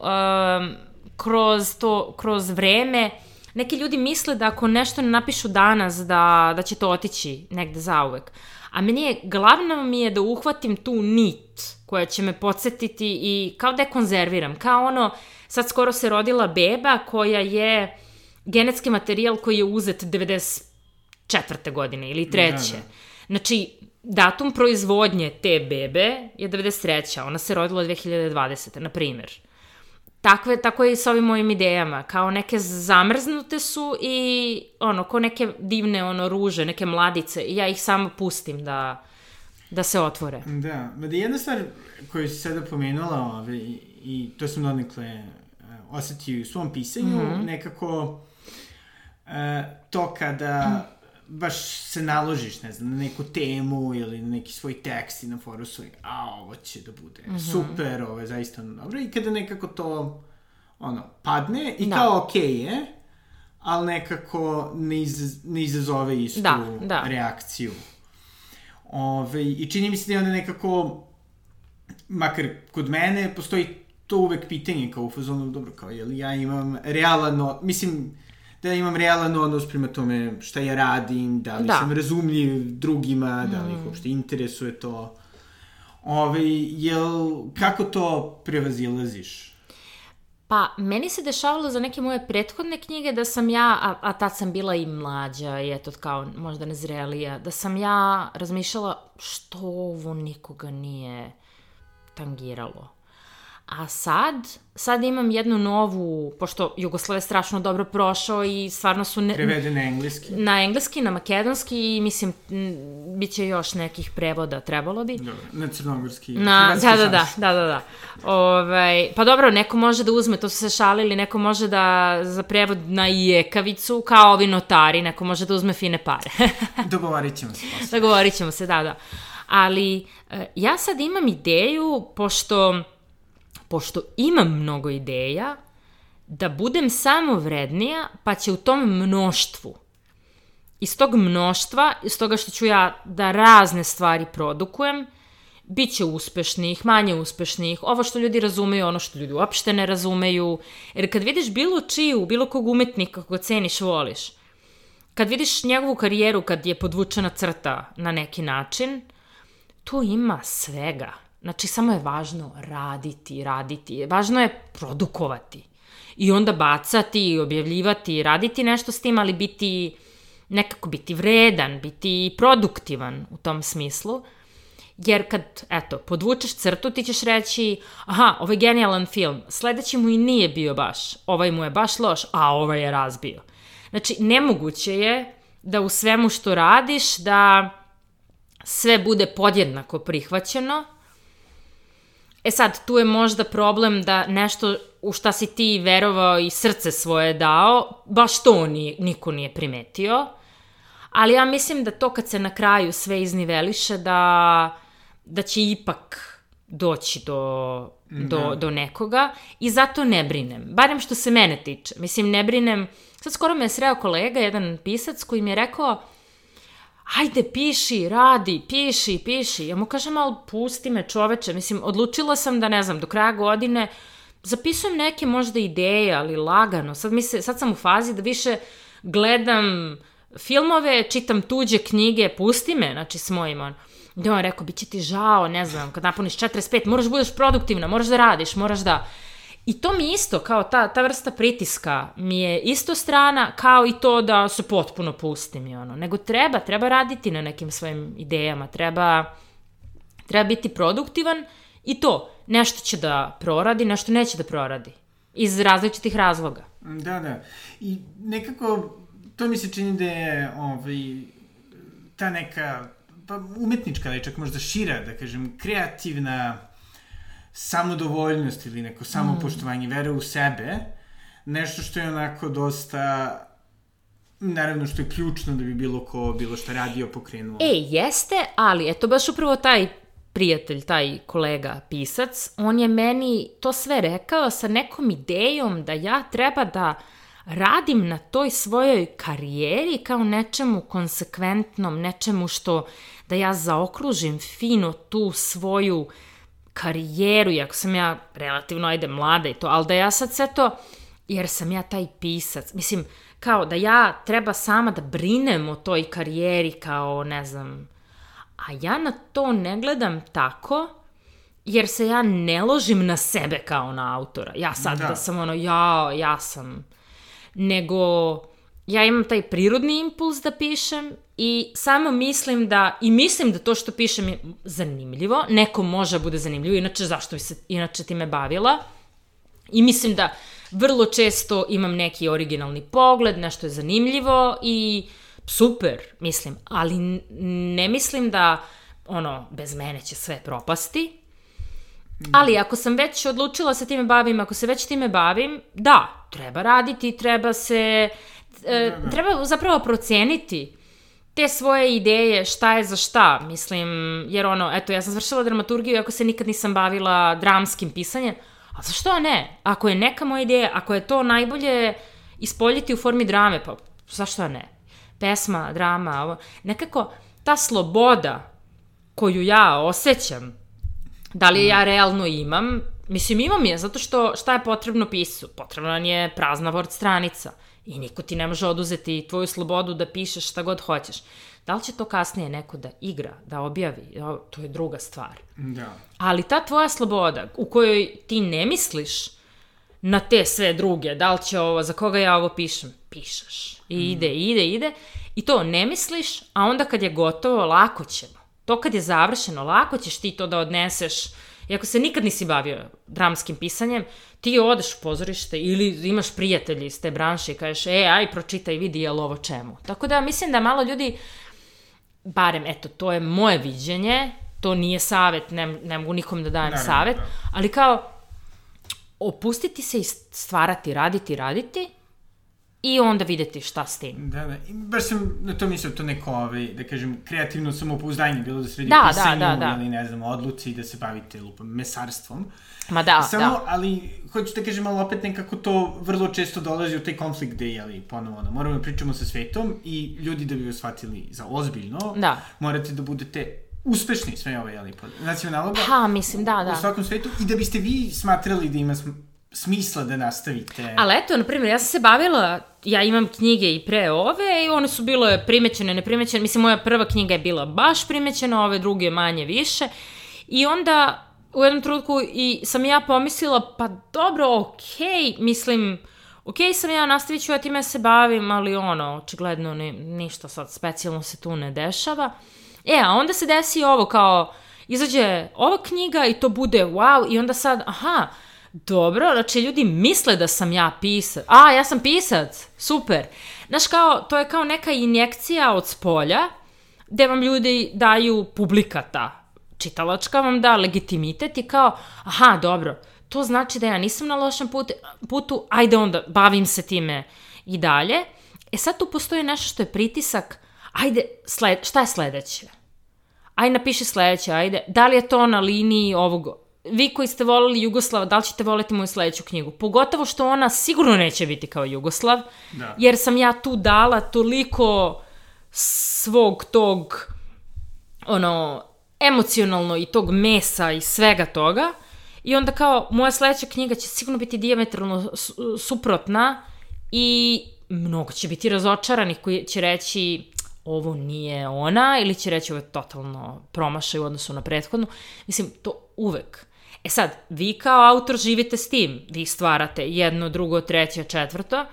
a, kroz, to, kroz vreme. Neki ljudi misle da ako nešto ne napišu danas, da, da će to otići negde zauvek. A meni je, glavno mi je da uhvatim tu nit koja će me podsjetiti i kao da je konzerviram. Kao ono, sad skoro se rodila beba koja je genetski materijal koji je uzet 94. godine ili treće. Da, da. Znači, datum proizvodnje te bebe je 93. Ona se rodila 2020. na primjer. Takve, tako je i sa ovim mojim idejama. Kao neke zamrznute su i ono, ko neke divne ono, ruže, neke mladice. I ja ih samo pustim da, da se otvore. Da, ma da jedna stvar koju si sada pomenula, ove, i, i to sam donekle uh, osetio u svom pisanju, mm. -hmm. nekako uh, to kada baš se naložiš, ne znam, na neku temu ili na neki svoj tekst i na foru svoj, a ovo će da bude mm. -hmm. super, ovo je zaista dobro i kada nekako to ono, padne i Da. kao okej okay je, ali nekako ne, iz, ne izazove istu Da, da. reakciju. Ove, I čini mi se da je onda nekako, makar kod mene, postoji to uvek pitanje kao u fazonu, dobro, kao, je li ja imam realan, mislim, da imam realan odnos prema tome šta ja radim, da li Da. sam razumljiv drugima, da li ih uopšte interesuje to. Ove, jel, kako to prevazilaziš? Pa, meni se dešavalo za neke moje prethodne knjige da sam ja, a, a tad sam bila i mlađa i eto kao možda nezrelija, da sam ja razmišljala što ovo nikoga nije tangiralo. A sad, sad imam jednu novu, pošto Jugoslav je strašno dobro prošao i stvarno su... Ne, Prevede na engleski? na engleski, na makedonski i mislim, bit će još nekih prevoda, trebalo bi. Dobro, na crnogorski. Na, hrvatski da, da, da, šans. da, da, da. Ovaj, pa dobro, neko može da uzme, to su se šalili, neko može da za prevod na jekavicu, kao ovi notari, neko može da uzme fine pare. (laughs) Dogovorit ćemo se posle. Dogovorit ćemo se, da, da. Ali e, ja sad imam ideju, pošto, pošto imam mnogo ideja, da budem samo vrednija, pa će u tom mnoštvu iz tog mnoštva, iz toga što ću ja da razne stvari produkujem, bit će uspešnih, manje uspešnih, ovo što ljudi razumeju, ono što ljudi uopšte ne razumeju. Jer kad vidiš bilo čiju, bilo kog umetnika koga ceniš, voliš, kad vidiš njegovu karijeru, kad je podvučena crta na neki način, tu ima svega. Znači, samo je važno raditi, raditi. Važno je produkovati. I onda bacati, objavljivati, raditi nešto s tim, ali biti nekako biti vredan, biti produktivan u tom smislu. Jer kad, eto, podvučeš crtu, ti ćeš reći, aha, ovo je genijalan film, sledeći mu i nije bio baš, ovaj mu je baš loš, a ovaj je razbio. Znači, nemoguće je da u svemu što radiš, da sve bude podjednako prihvaćeno. E sad, tu je možda problem da nešto u šta si ti verovao i srce svoje dao, baš to ni, niko nije primetio. Ali ja mislim da to kad se na kraju sve izniveliše, da, da će ipak doći do, do, da. do nekoga i zato ne brinem. Barem što se mene tiče. Mislim, ne brinem... Sad skoro me je sreo kolega, jedan pisac, koji mi je rekao ajde, piši, radi, piši, piši. Ja mu kažem, ali pusti me čoveče. Mislim, odlučila sam da, ne znam, do kraja godine zapisujem neke možda ideje, ali lagano. Sad, mi se, sad sam u fazi da više gledam filmove, čitam tuđe knjige, pusti me, znači s mojim, on. I on rekao, bit će ti žao, ne znam, kad napuniš 45, moraš da budeš produktivna, moraš da radiš, moraš da... I to mi isto, kao ta, ta vrsta pritiska mi je isto strana, kao i to da se potpuno pustim i ono. Nego treba, treba raditi na nekim svojim idejama, treba, treba biti produktivan i to, nešto će da proradi, nešto neće da proradi. Iz različitih razloga. Da, da. I nekako, to mi se čini da je ovaj, ta neka pa umetnička, ali čak možda šira, da kažem, kreativna samodovoljnost ili neko samopoštovanje, mm. vere u sebe, nešto što je onako dosta naravno što je ključno da bi bilo ko bilo šta radio pokrenuo. E, jeste, ali eto baš upravo taj prijatelj, taj kolega pisac, on je meni to sve rekao sa nekom idejom da ja treba da radim na toj svojoj karijeri kao nečemu konsekventnom, nečemu što da ja zaokružim fino tu svoju karijeru, iako sam ja relativno, ajde, mlada i to, ali da ja sad sve to, jer sam ja taj pisac, mislim, kao da ja treba sama da brinem o toj karijeri kao, ne znam, a ja na to ne gledam tako, jer se ja ne ložim na sebe kao na autora. Ja sad da, da sam ono, ja, ja sam, nego ja imam taj prirodni impuls da pišem i samo mislim da, i mislim da to što pišem je zanimljivo, neko može da bude zanimljivo, inače zašto bi se inače time bavila. I mislim da vrlo često imam neki originalni pogled, nešto je zanimljivo i super, mislim, ali ne mislim da ono, bez mene će sve propasti. Ali ako sam već odlučila se time bavim, ako se već time bavim, da, treba raditi, treba se, e, da, da. treba zapravo proceniti te svoje ideje, šta je za šta, mislim, jer ono, eto, ja sam završila dramaturgiju, ako se nikad nisam bavila dramskim pisanjem, a zašto ne? Ako je neka moja ideja, ako je to najbolje ispoljiti u formi drame, pa zašto ne? Pesma, drama, ovo, nekako ta sloboda koju ja osjećam, da li ja realno imam, mislim imam je, zato što šta je potrebno pisu? Potrebna je prazna word stranica I niko ti ne može oduzeti tvoju slobodu da pišeš šta god hoćeš. Da li će to kasnije neko da igra, da objavi, to je druga stvar. Da. Ali ta tvoja sloboda u kojoj ti ne misliš na te sve druge, da li će ovo, za koga ja ovo pišem, pišeš. I mm. ide, ide, ide. I to ne misliš, a onda kad je gotovo, lako ćemo. To kad je završeno, lako ćeš ti to da odneseš I ako se nikad nisi bavio dramskim pisanjem, ti odeš u pozorište ili imaš prijatelji iz te branše i kažeš, e, aj, pročitaj, vidi, je li ovo čemu. Tako da mislim da malo ljudi, barem, eto, to je moje viđenje, to nije savet, ne, ne mogu nikom da dajem Naravno, savet, da. ali kao, opustiti se i stvarati, raditi, raditi, i onda videti šta s tim. Da, da. I baš sam na to mislio, to neko, ovaj, da kažem, kreativno samopouzdanje, bilo da se radi da, pisanju da, da, da. ili, ne znam, odluci da se bavite lupom, mesarstvom. Ma da, Samo, da. ali, hoću da kažem, ali opet nekako to vrlo često dolazi u taj konflikt gde, jeli, ponovo, ono, moramo da pričamo sa svetom i ljudi da bi vas shvatili za ozbiljno, da. morate da budete uspešni sve ove, jeli, nacionalnog. Ha, mislim, da, da. U svakom svetu i da biste vi smatrali da ima smisla da nastavite. Ali eto, na primjer, ja sam se bavila, ja imam knjige i pre ove i one su bile primećene, neprimećene. Mislim, moja prva knjiga je bila baš primećena, ove druge manje više. I onda u jednom trenutku i sam ja pomislila, pa dobro, okej, okay, mislim, okej okay, sam ja, nastavit ću ja time se bavim, ali ono, očigledno ni, ništa sad specijalno se tu ne dešava. E, a onda se desi ovo kao, izađe ova knjiga i to bude wow i onda sad, aha, dobro, znači ljudi misle da sam ja pisac. A, ja sam pisac, super. Znaš, kao, to je kao neka injekcija od spolja, gde vam ljudi daju publikata. Čitalačka vam da legitimitet i kao, aha, dobro, to znači da ja nisam na lošem putu, putu ajde onda, bavim se time i dalje. E sad tu postoji nešto što je pritisak, ajde, sled, šta je sledeće? Aj napiši sledeće, ajde. Da li je to na liniji ovog vi koji ste volili Jugoslava, da li ćete voliti moju sledeću knjigu? Pogotovo što ona sigurno neće biti kao Jugoslav, da. jer sam ja tu dala toliko svog tog ono emocionalno i tog mesa i svega toga i onda kao moja sledeća knjiga će sigurno biti diametralno suprotna i mnogo će biti razočaranih koji će reći ovo nije ona ili će reći ovo je totalno promašaj u odnosu na prethodnu. Mislim, to uvek. E sad, vi kao autor živite s tim, vi stvarate jedno, drugo, treće, četvrto,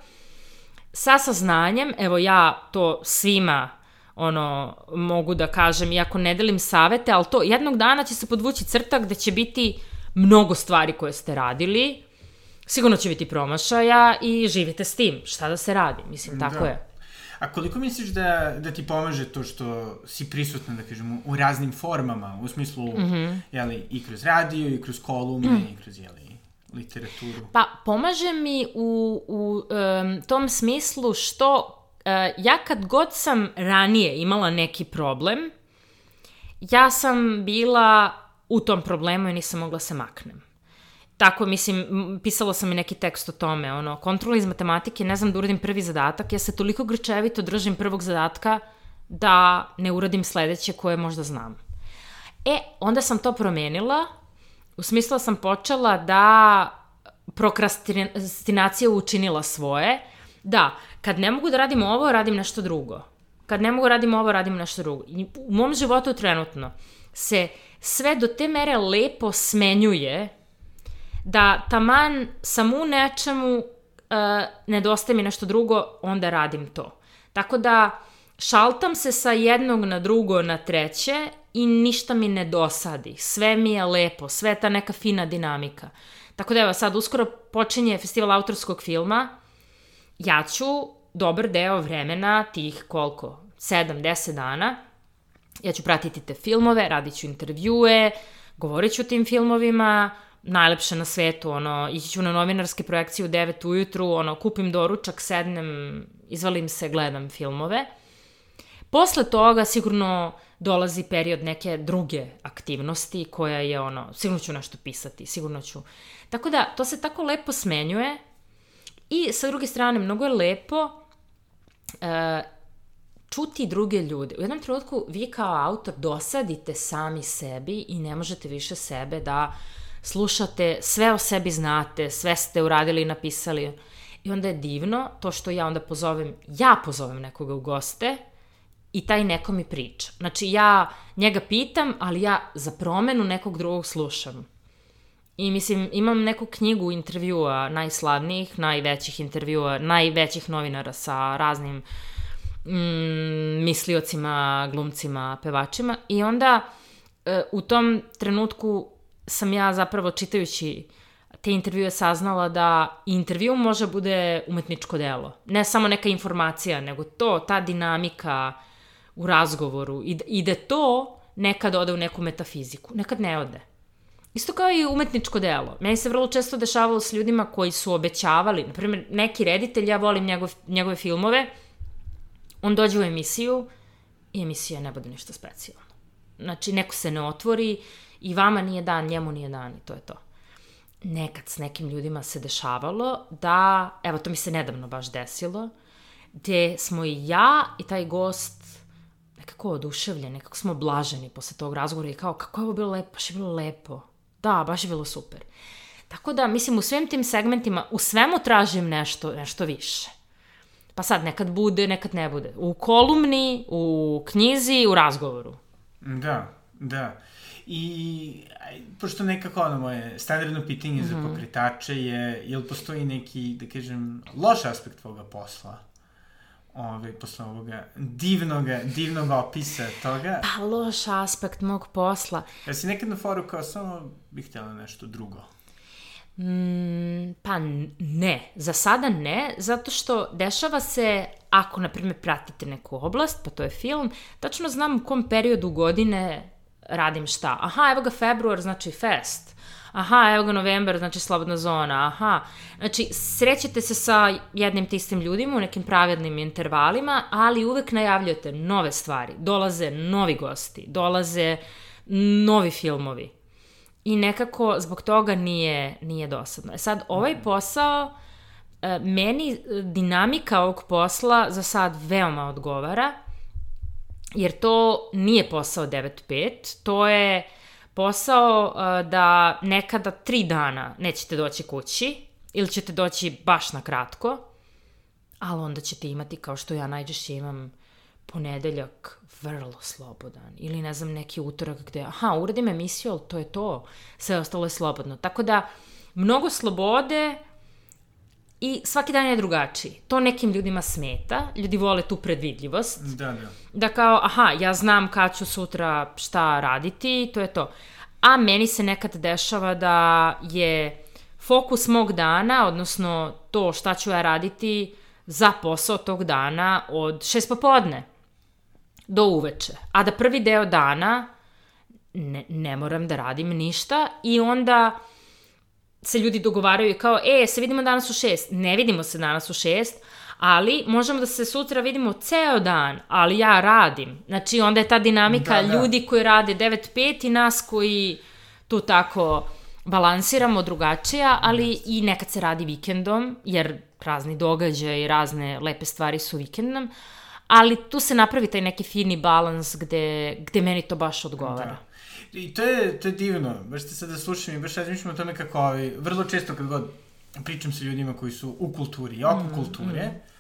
sa saznanjem, evo ja to svima ono, mogu da kažem, iako ne delim savete, ali to jednog dana će se podvući crta gde će biti mnogo stvari koje ste radili, sigurno će biti promašaja i živite s tim, šta da se radi, mislim, tako da. je. A koliko misliš da, da ti pomaže to što si prisutna, da kažemo, u raznim formama, u smislu, mm -hmm. jeli, i kroz radio, i kroz kolumne, mm. i kroz, jeli, literaturu? Pa, pomaže mi u, u um, tom smislu što uh, ja kad god sam ranije imala neki problem, ja sam bila u tom problemu i nisam mogla se maknem. Tako, mislim, pisala sam i neki tekst o tome, ono, kontrola iz matematike, ne znam da uradim prvi zadatak, ja se toliko grčevito držim prvog zadatka da ne uradim sledeće koje možda znam. E, onda sam to promenila, u smislu sam počela da prokrastinacija učinila svoje, da, kad ne mogu da radim ovo, radim nešto drugo. Kad ne mogu da radim ovo, radim nešto drugo. I u mom životu trenutno se sve do te mere lepo smenjuje da taman sam u nečemu, uh, nedostaje mi nešto drugo, onda radim to. Tako da šaltam se sa jednog na drugo na treće i ništa mi ne dosadi. Sve mi je lepo, sve ta neka fina dinamika. Tako da evo sad uskoro počinje festival autorskog filma. Ja ću dobar deo vremena, tih koliko, 7-10 dana, ja ću pratiti te filmove, radit ću intervjue, govorit ću o tim filmovima, najlepše na svetu, ono, ići ću na novinarske projekcije u 9 ujutru, ono, kupim doručak, sednem, izvalim se, gledam filmove. Posle toga sigurno dolazi period neke druge aktivnosti koja je ono, sigurno ću nešto pisati, sigurno ću. Tako da, to se tako lepo smenjuje i sa druge strane, mnogo je lepo uh, čuti druge ljude. U jednom trenutku vi kao autor dosadite sami sebi i ne možete više sebe da uh, slušate, sve o sebi znate, sve ste uradili i napisali. I onda je divno to što ja onda pozovem, ja pozovem nekoga u goste i taj neko mi priča. Znači ja njega pitam, ali ja za promenu nekog drugog slušam. I mislim, imam neku knjigu intervjua najslavnijih, najvećih intervjua, najvećih novinara sa raznim mm, misliocima, glumcima, pevačima i onda e, u tom trenutku sam ja zapravo čitajući te intervjue saznala da intervju može bude umetničko delo. Ne samo neka informacija, nego to, ta dinamika u razgovoru i, i da to nekad ode u neku metafiziku, nekad ne ode. Isto kao i umetničko delo. Meni se vrlo često dešavalo s ljudima koji su obećavali, na primjer, neki reditelj, ja volim njegov, njegove filmove, on dođe u emisiju i emisija ne bude ništa specijalno. Znači, neko se ne otvori, I vama nije dan, njemu nije dan i to je to. Nekad s nekim ljudima se dešavalo da, evo to mi se nedavno baš desilo, gde smo i ja i taj gost nekako oduševljeni, nekako smo blaženi posle tog razgovora i kao kako je ovo bilo lepo, baš je bilo lepo. Da, baš je bilo super. Tako da, mislim, u svim tim segmentima, u svemu tražim nešto, nešto više. Pa sad, nekad bude, nekad ne bude. U kolumni, u knjizi, u razgovoru. Da, da. I, pošto nekako ono moje standardno pitanje mm -hmm. za mhm. pokretače je, jel postoji neki, da kažem, loš aspekt tvoga posla? ovaj, posle ovoga divnog, divnog opisa toga. Pa loš aspekt mog posla. Ja si nekad na foru kao samo bih htjela nešto drugo. Mm, pa ne, za sada ne, zato što dešava se, ako na primjer pratite neku oblast, pa to je film, tačno znam u kom periodu godine radim šta. Aha, evo ga februar, znači fest. Aha, evo ga novembar, znači slobodna zona. Aha, znači srećete se sa jednim tistim ljudima u nekim pravednim intervalima, ali uvek najavljujete nove stvari. Dolaze novi gosti, dolaze novi filmovi i nekako zbog toga nije, nije dosadno. E sad, ovaj posao, e, meni dinamika ovog posla za sad veoma odgovara, jer to nije posao 9-5, to je posao e, da nekada tri dana nećete doći kući, ili ćete doći baš na kratko, ali onda ćete imati, kao što ja najčešće imam, ponedeljak vrlo slobodan. Ili ne znam, neki utorak gde, aha, uradim emisiju, ali to je to. Sve ostalo je slobodno. Tako da, mnogo slobode i svaki dan je drugačiji. To nekim ljudima smeta. Ljudi vole tu predvidljivost. Da, da. Da kao, aha, ja znam kad ću sutra šta raditi, to je to. A meni se nekad dešava da je fokus mog dana, odnosno to šta ću ja raditi za posao tog dana od šest popodne do uveče. A da prvi deo dana ne, ne moram da radim ništa i onda se ljudi dogovaraju kao, e, se vidimo danas u šest. Ne vidimo se danas u šest, ali možemo da se sutra vidimo ceo dan, ali ja radim. Znači, onda je ta dinamika Da, da. ljudi koji rade 9-5 i nas koji tu tako balansiramo drugačija, ali i nekad se radi vikendom, jer razni događaji i razne lepe stvari su vikendom, ali tu se napravi taj neki fini balans gde, gde meni to baš odgovara. Da. I to je, to je divno, baš te sada slušam i baš razmišljam o tome kako ovi, vrlo često kad god pričam sa ljudima koji su u kulturi oko mm, kulture, mm.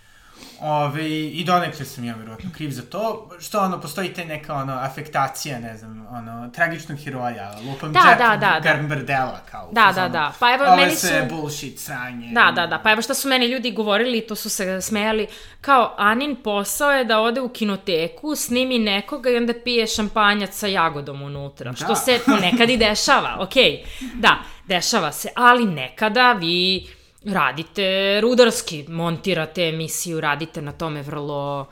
Ove, I donekle sam ja verovatno kriv za to, što ono, postoji te neka ono, afektacija, ne znam, ono, tragičnog heroja, lupam Da, Jack da, da, da. Garberdela, kao. Da, da, da. Pa evo, Ovo meni su... sve bullshit, sranje. Da, da, da. Pa evo šta su meni ljudi govorili, to su se smejali, kao Anin posao je da ode u kinoteku, snimi nekoga i onda pije šampanjac sa jagodom unutra. Da. Što se ponekad i dešava, okej. Okay. Da, dešava se, ali nekada vi radite rudarski, montirate emisiju, radite na tome vrlo...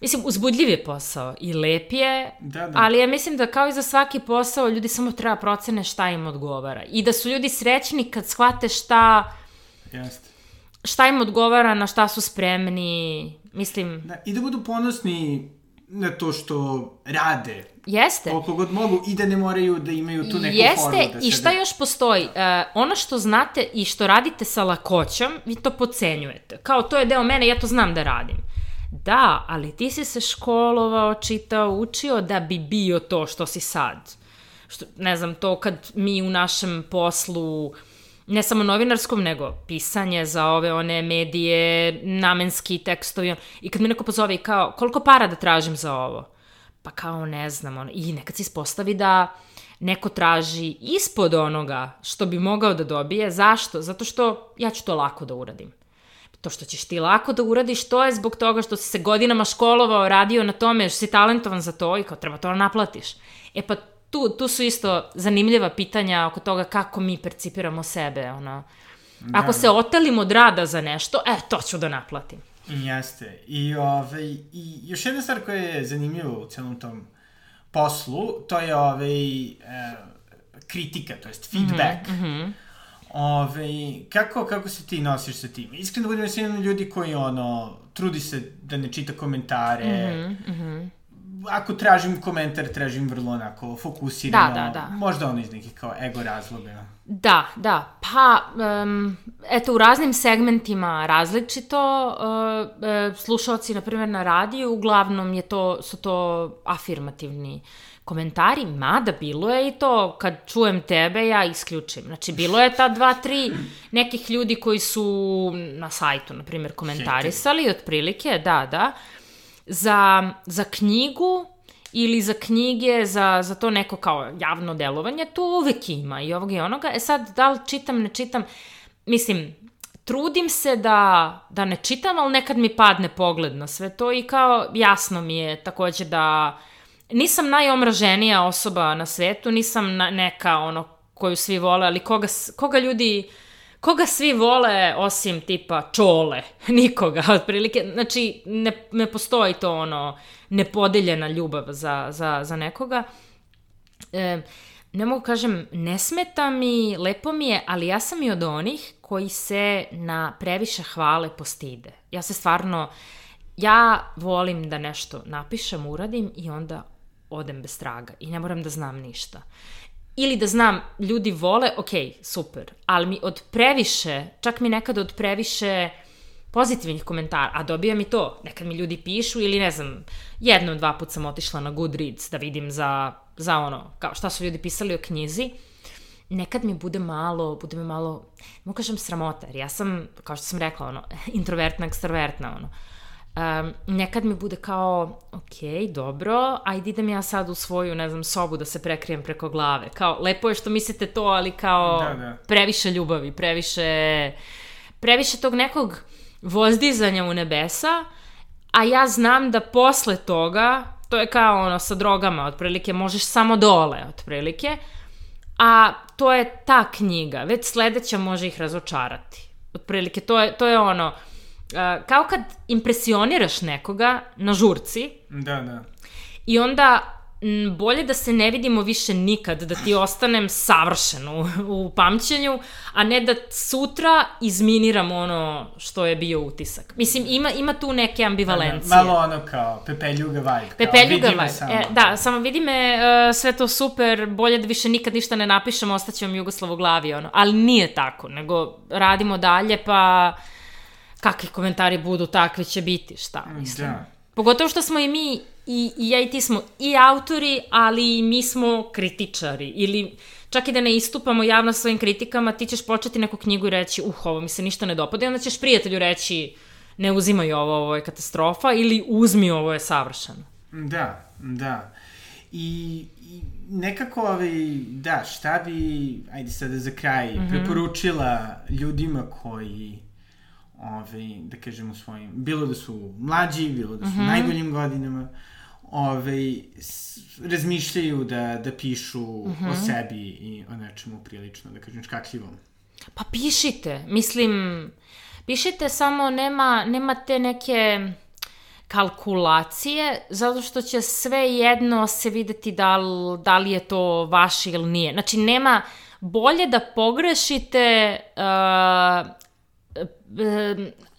Mislim, uzbudljiv je posao i lep je, Da, da. ali ja mislim da kao i za svaki posao, ljudi samo treba procene šta im odgovara. I da su ljudi srećni kad shvate šta Jeste. šta im odgovara, na šta su spremni, mislim, Da, I da budu ponosni na to što rade, jeste. koliko god mogu, i da ne moraju da imaju tu neku Jeste, formu. Da i šta sebe- još postoji? Uh, ono što znate i što radite sa lakoćom, vi to pocenjujete. Kao, to je deo mene, ja to znam da radim. Da, ali ti si se školovao, čitao, učio da bi bio to što si sad. Što, ne znam, to kad mi u našem poslu ne samo novinarskom, nego pisanje za ove one medije, namenski tekstovi, i kad me neko pozove i kao, koliko para da tražim za ovo? Pa kao, ne znam, ono, i nekad se ispostavi da neko traži ispod onoga što bi mogao da dobije. Zašto? Zato što ja ću to lako da uradim. To što ćeš ti lako da uradiš, to je zbog toga što si se godinama školovao, radio na tome, što si talentovan za to i kao treba to da naplatiš. E pa tu, tu su isto zanimljiva pitanja oko toga kako mi percipiramo sebe. Ono. Ako se otelimo od rada za nešto, e, to ću da naplatim. Jeste. I, ovaj, I još jedna stvar koja je zanimljiva u celom tom poslu, to je ovaj, e, kritika, to jest feedback. Mm -hmm. Ove, kako, kako se ti nosiš sa tim? Iskreno budem jedan ljudi koji ono, trudi se da ne čita komentare. Mm -hmm. Ako tražim komentar, tražim vrlo onako fokusirano. Da, da, da. Možda ono iz nekih kao ego razloga. Da, da. Pa, um, eto, u raznim segmentima različito. Uh, uh, slušalci, na primjer, na radiju, uglavnom je to, su to afirmativni komentari, mada bilo je i to, kad čujem tebe, ja isključim. Znači, bilo je ta dva, tri nekih ljudi koji su na sajtu, na primjer, komentarisali, otprilike, da, da, za, za knjigu ili za knjige, za, za to neko kao javno delovanje, to uvek ima i ovog i onoga. E sad, da li čitam, ne čitam, mislim, trudim se da, da ne čitam, ali nekad mi padne pogled na sve to i kao jasno mi je takođe da nisam najomraženija osoba na svetu, nisam neka ono koju svi vole, ali koga, koga ljudi koga svi vole osim tipa čole, (laughs) nikoga otprilike, znači ne, ne postoji to ono nepodeljena ljubav za, za, za nekoga. E, ne mogu kažem, ne smeta mi, lepo mi je, ali ja sam i od onih koji se na previše hvale postide. Ja se stvarno, ja volim da nešto napišem, uradim i onda odem bez traga i ne moram da znam ništa. Ili da znam, ljudi vole, ok, super, ali mi od previše, čak mi nekad od previše pozitivnih komentara, a dobijam i to, nekad mi ljudi pišu ili ne znam, jedno, dva put sam otišla na Goodreads da vidim za, za ono, kao šta su ljudi pisali o knjizi, nekad mi bude malo, bude mi malo, mogu kažem sramota, jer ja sam, kao što sam rekla, ono, (laughs) introvertna, ekstravertna, ono, Um, nekad mi bude kao, ok, dobro, ajde idem ja sad u svoju, ne znam, sobu da se prekrijem preko glave. Kao, lepo je što mislite to, ali kao da, da. previše ljubavi, previše, previše tog nekog vozdizanja u nebesa, a ja znam da posle toga, to je kao ono sa drogama, otprilike, možeš samo dole, otprilike, a to je ta knjiga, već sledeća može ih razočarati. Otprilike, to je, to je ono, Uh, kao kad impresioniraš nekoga na žurci. Da, da. I onda m, bolje da se ne vidimo više nikad, da ti ostanem savršen u, u pamćenju, a ne da sutra izminiram ono što je bio utisak. Mislim, ima, ima tu neke ambivalencije. Da, malo ono kao pepeljuga vibe. Pepeljuga vibe, samo. E, da, samo vidi me, uh, sve to super, bolje da više nikad ništa ne napišem, ostaće vam Jugoslav u glavi, ono. Ali nije tako, nego radimo dalje, pa kakvi komentari budu, takvi će biti, šta, mislim. Da. Pogotovo što smo i mi, i, i ja i ti smo i autori, ali i mi smo kritičari. Ili čak i da ne istupamo javno svojim kritikama, ti ćeš početi neku knjigu i reći, uh, ovo mi se ništa ne dopada, i onda ćeš prijatelju reći, ne uzimaj ovo, ovo je katastrofa, ili uzmi ovo je savršeno. Da, da. I, i nekako, ovaj, da, šta bi, ajde sada za kraj, mm -hmm. preporučila ljudima koji ovaj, da kažem u svojim, bilo da su mlađi, bilo da su mm -hmm. najboljim godinama, ovaj, razmišljaju da, da pišu mm -hmm. o sebi i o nečemu prilično, da kažem, škakljivom. Pa pišite, mislim, pišite samo nema, nema te neke kalkulacije, zato što će sve jedno se videti da li, da li je to vaše ili nije. Znači, nema, bolje da pogrešite uh,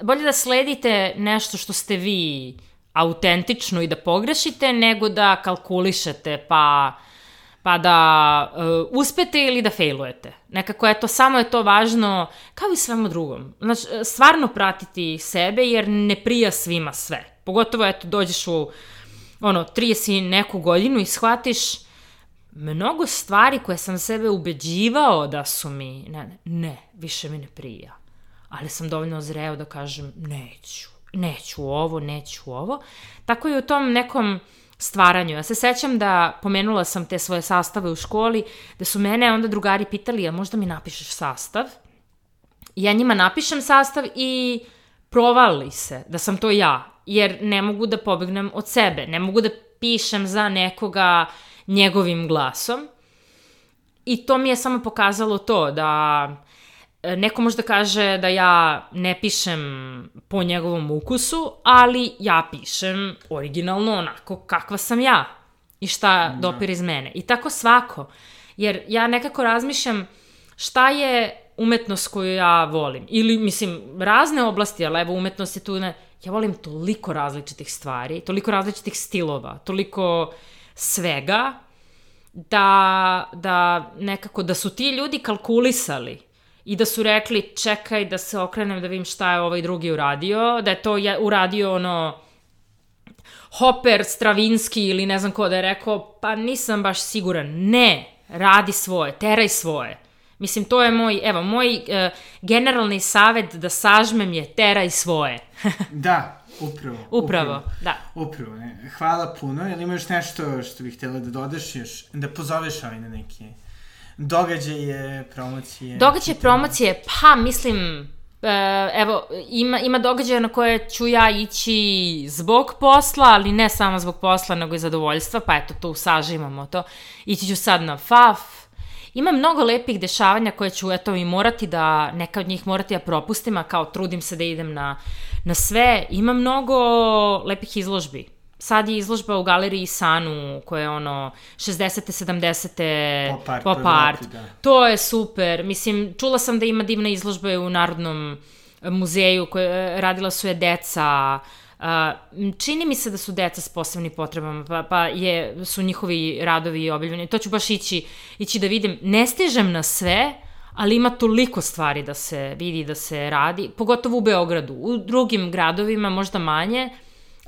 bolje da sledite nešto što ste vi autentično i da pogrešite, nego da kalkulišete pa, pa da uh, uspete ili da failujete. Nekako je to, samo je to važno, kao i svemu drugom. Znači, stvarno pratiti sebe, jer ne prija svima sve. Pogotovo, eto, dođeš u, ono, 30 neku godinu i shvatiš mnogo stvari koje sam sebe ubeđivao da su mi, ne, ne, više mi ne prija ali sam dovoljno zreo da kažem neću, neću ovo, neću ovo. Tako i u tom nekom stvaranju. Ja se sećam da pomenula sam te svoje sastave u školi, da su mene onda drugari pitali, a možda mi napišeš sastav? Ja njima napišem sastav i provali se da sam to ja, jer ne mogu da pobegnem od sebe, ne mogu da pišem za nekoga njegovim glasom. I to mi je samo pokazalo to da neko može da kaže da ja ne pišem po njegovom ukusu, ali ja pišem originalno onako kakva sam ja i šta da. dopire iz mene. I tako svako. Jer ja nekako razmišljam šta je umetnost koju ja volim. Ili, mislim, razne oblasti, ali evo umetnost je tu, ne, ja volim toliko različitih stvari, toliko različitih stilova, toliko svega, da, da nekako, da su ti ljudi kalkulisali i da su rekli čekaj da se okrenem da vidim šta je ovaj drugi uradio, da je to uradio ono Hopper, Stravinski ili ne znam ko da je rekao, pa nisam baš siguran. Ne, radi svoje, teraj svoje. Mislim, to je moj, evo, moj uh, generalni savet da sažmem je teraj svoje. (laughs) da, upravo. Upravo, upravo da. Upravo, ne. Hvala puno. Jel imaš nešto što bih htjela da dodaš još, da pozoveš ovaj na neki događaje, promocije? Događaje, promocije, pa mislim, E, evo, ima, ima događaja na koje ću ja ići zbog posla, ali ne samo zbog posla, nego i zadovoljstva, pa eto, tu sažimamo to. Ići ću sad na FAF, Ima mnogo lepih dešavanja koje ću, eto, i morati da, neka od njih morati da propustim, a kao trudim se da idem na, na sve. Ima mnogo lepih izložbi. Sad je izložba u galeriji Sanu, koja je ono 60. 70. Pop art, pop art. Da. To je super. Mislim, čula sam da ima divna izložba u Narodnom muzeju, koje radila su je deca, Uh, čini mi se da su deca s posebnim potrebama, pa, pa je, su njihovi radovi objavljeni. To ću baš ići, ići da vidim. Ne stižem na sve, ali ima toliko stvari da se vidi, da se radi, pogotovo u Beogradu. U drugim gradovima možda manje,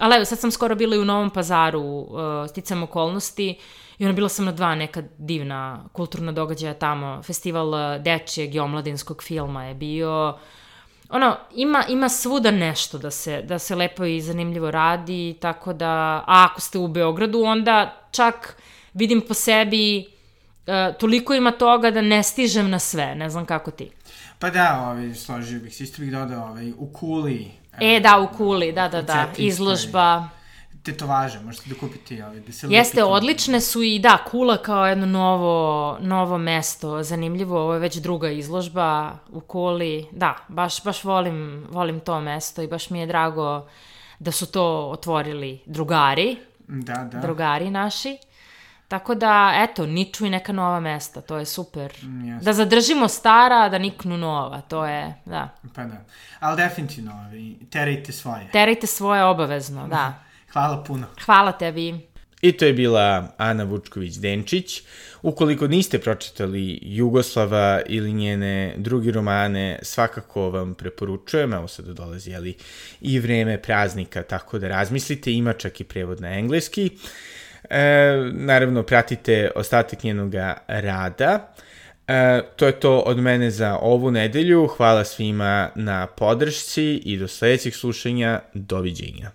ali evo, sad sam skoro bila i u Novom pazaru, uh, sticam okolnosti, i ono, bila sam na dva neka divna kulturna događaja tamo. Festival uh, dečijeg i omladinskog filma je bio, ono, ima, ima svuda nešto da se, da se lepo i zanimljivo radi, tako da, a ako ste u Beogradu, onda čak vidim po sebi, uh, toliko ima toga da ne stižem na sve, ne znam kako ti. Pa da, ovaj, složio bih se, isto bih dodao ovaj, u Kuli. E, da, u Kuli, da, da, da, izložba. Tetovaže, možete da kupite ovaj, da se Jeste, lepite. odlične su i da, Kula kao jedno novo, novo mesto, zanimljivo, ovo je već druga izložba u Kuli, da, baš, baš volim, volim to mesto i baš mi je drago da su to otvorili drugari, Da, da. drugari naši. Tako da, eto, niču i neka nova mesta, to je super. Mm, jasno. Da zadržimo stara, da niknu nova, to je, da. Pa da. Ali definitivno, terajte svoje. Terajte svoje obavezno, da. Hvala puno. Hvala tebi. I to je bila Ana Vučković-Denčić. Ukoliko niste pročitali Jugoslava ili njene drugi romane, svakako vam preporučujem, evo sad dolazi jeli, i vreme praznika, tako da razmislite, ima čak i prevod na engleski. E, naravno, pratite ostatak njenog rada. E, to je to od mene za ovu nedelju. Hvala svima na podršci i do sledećeg slušanja. Doviđenja.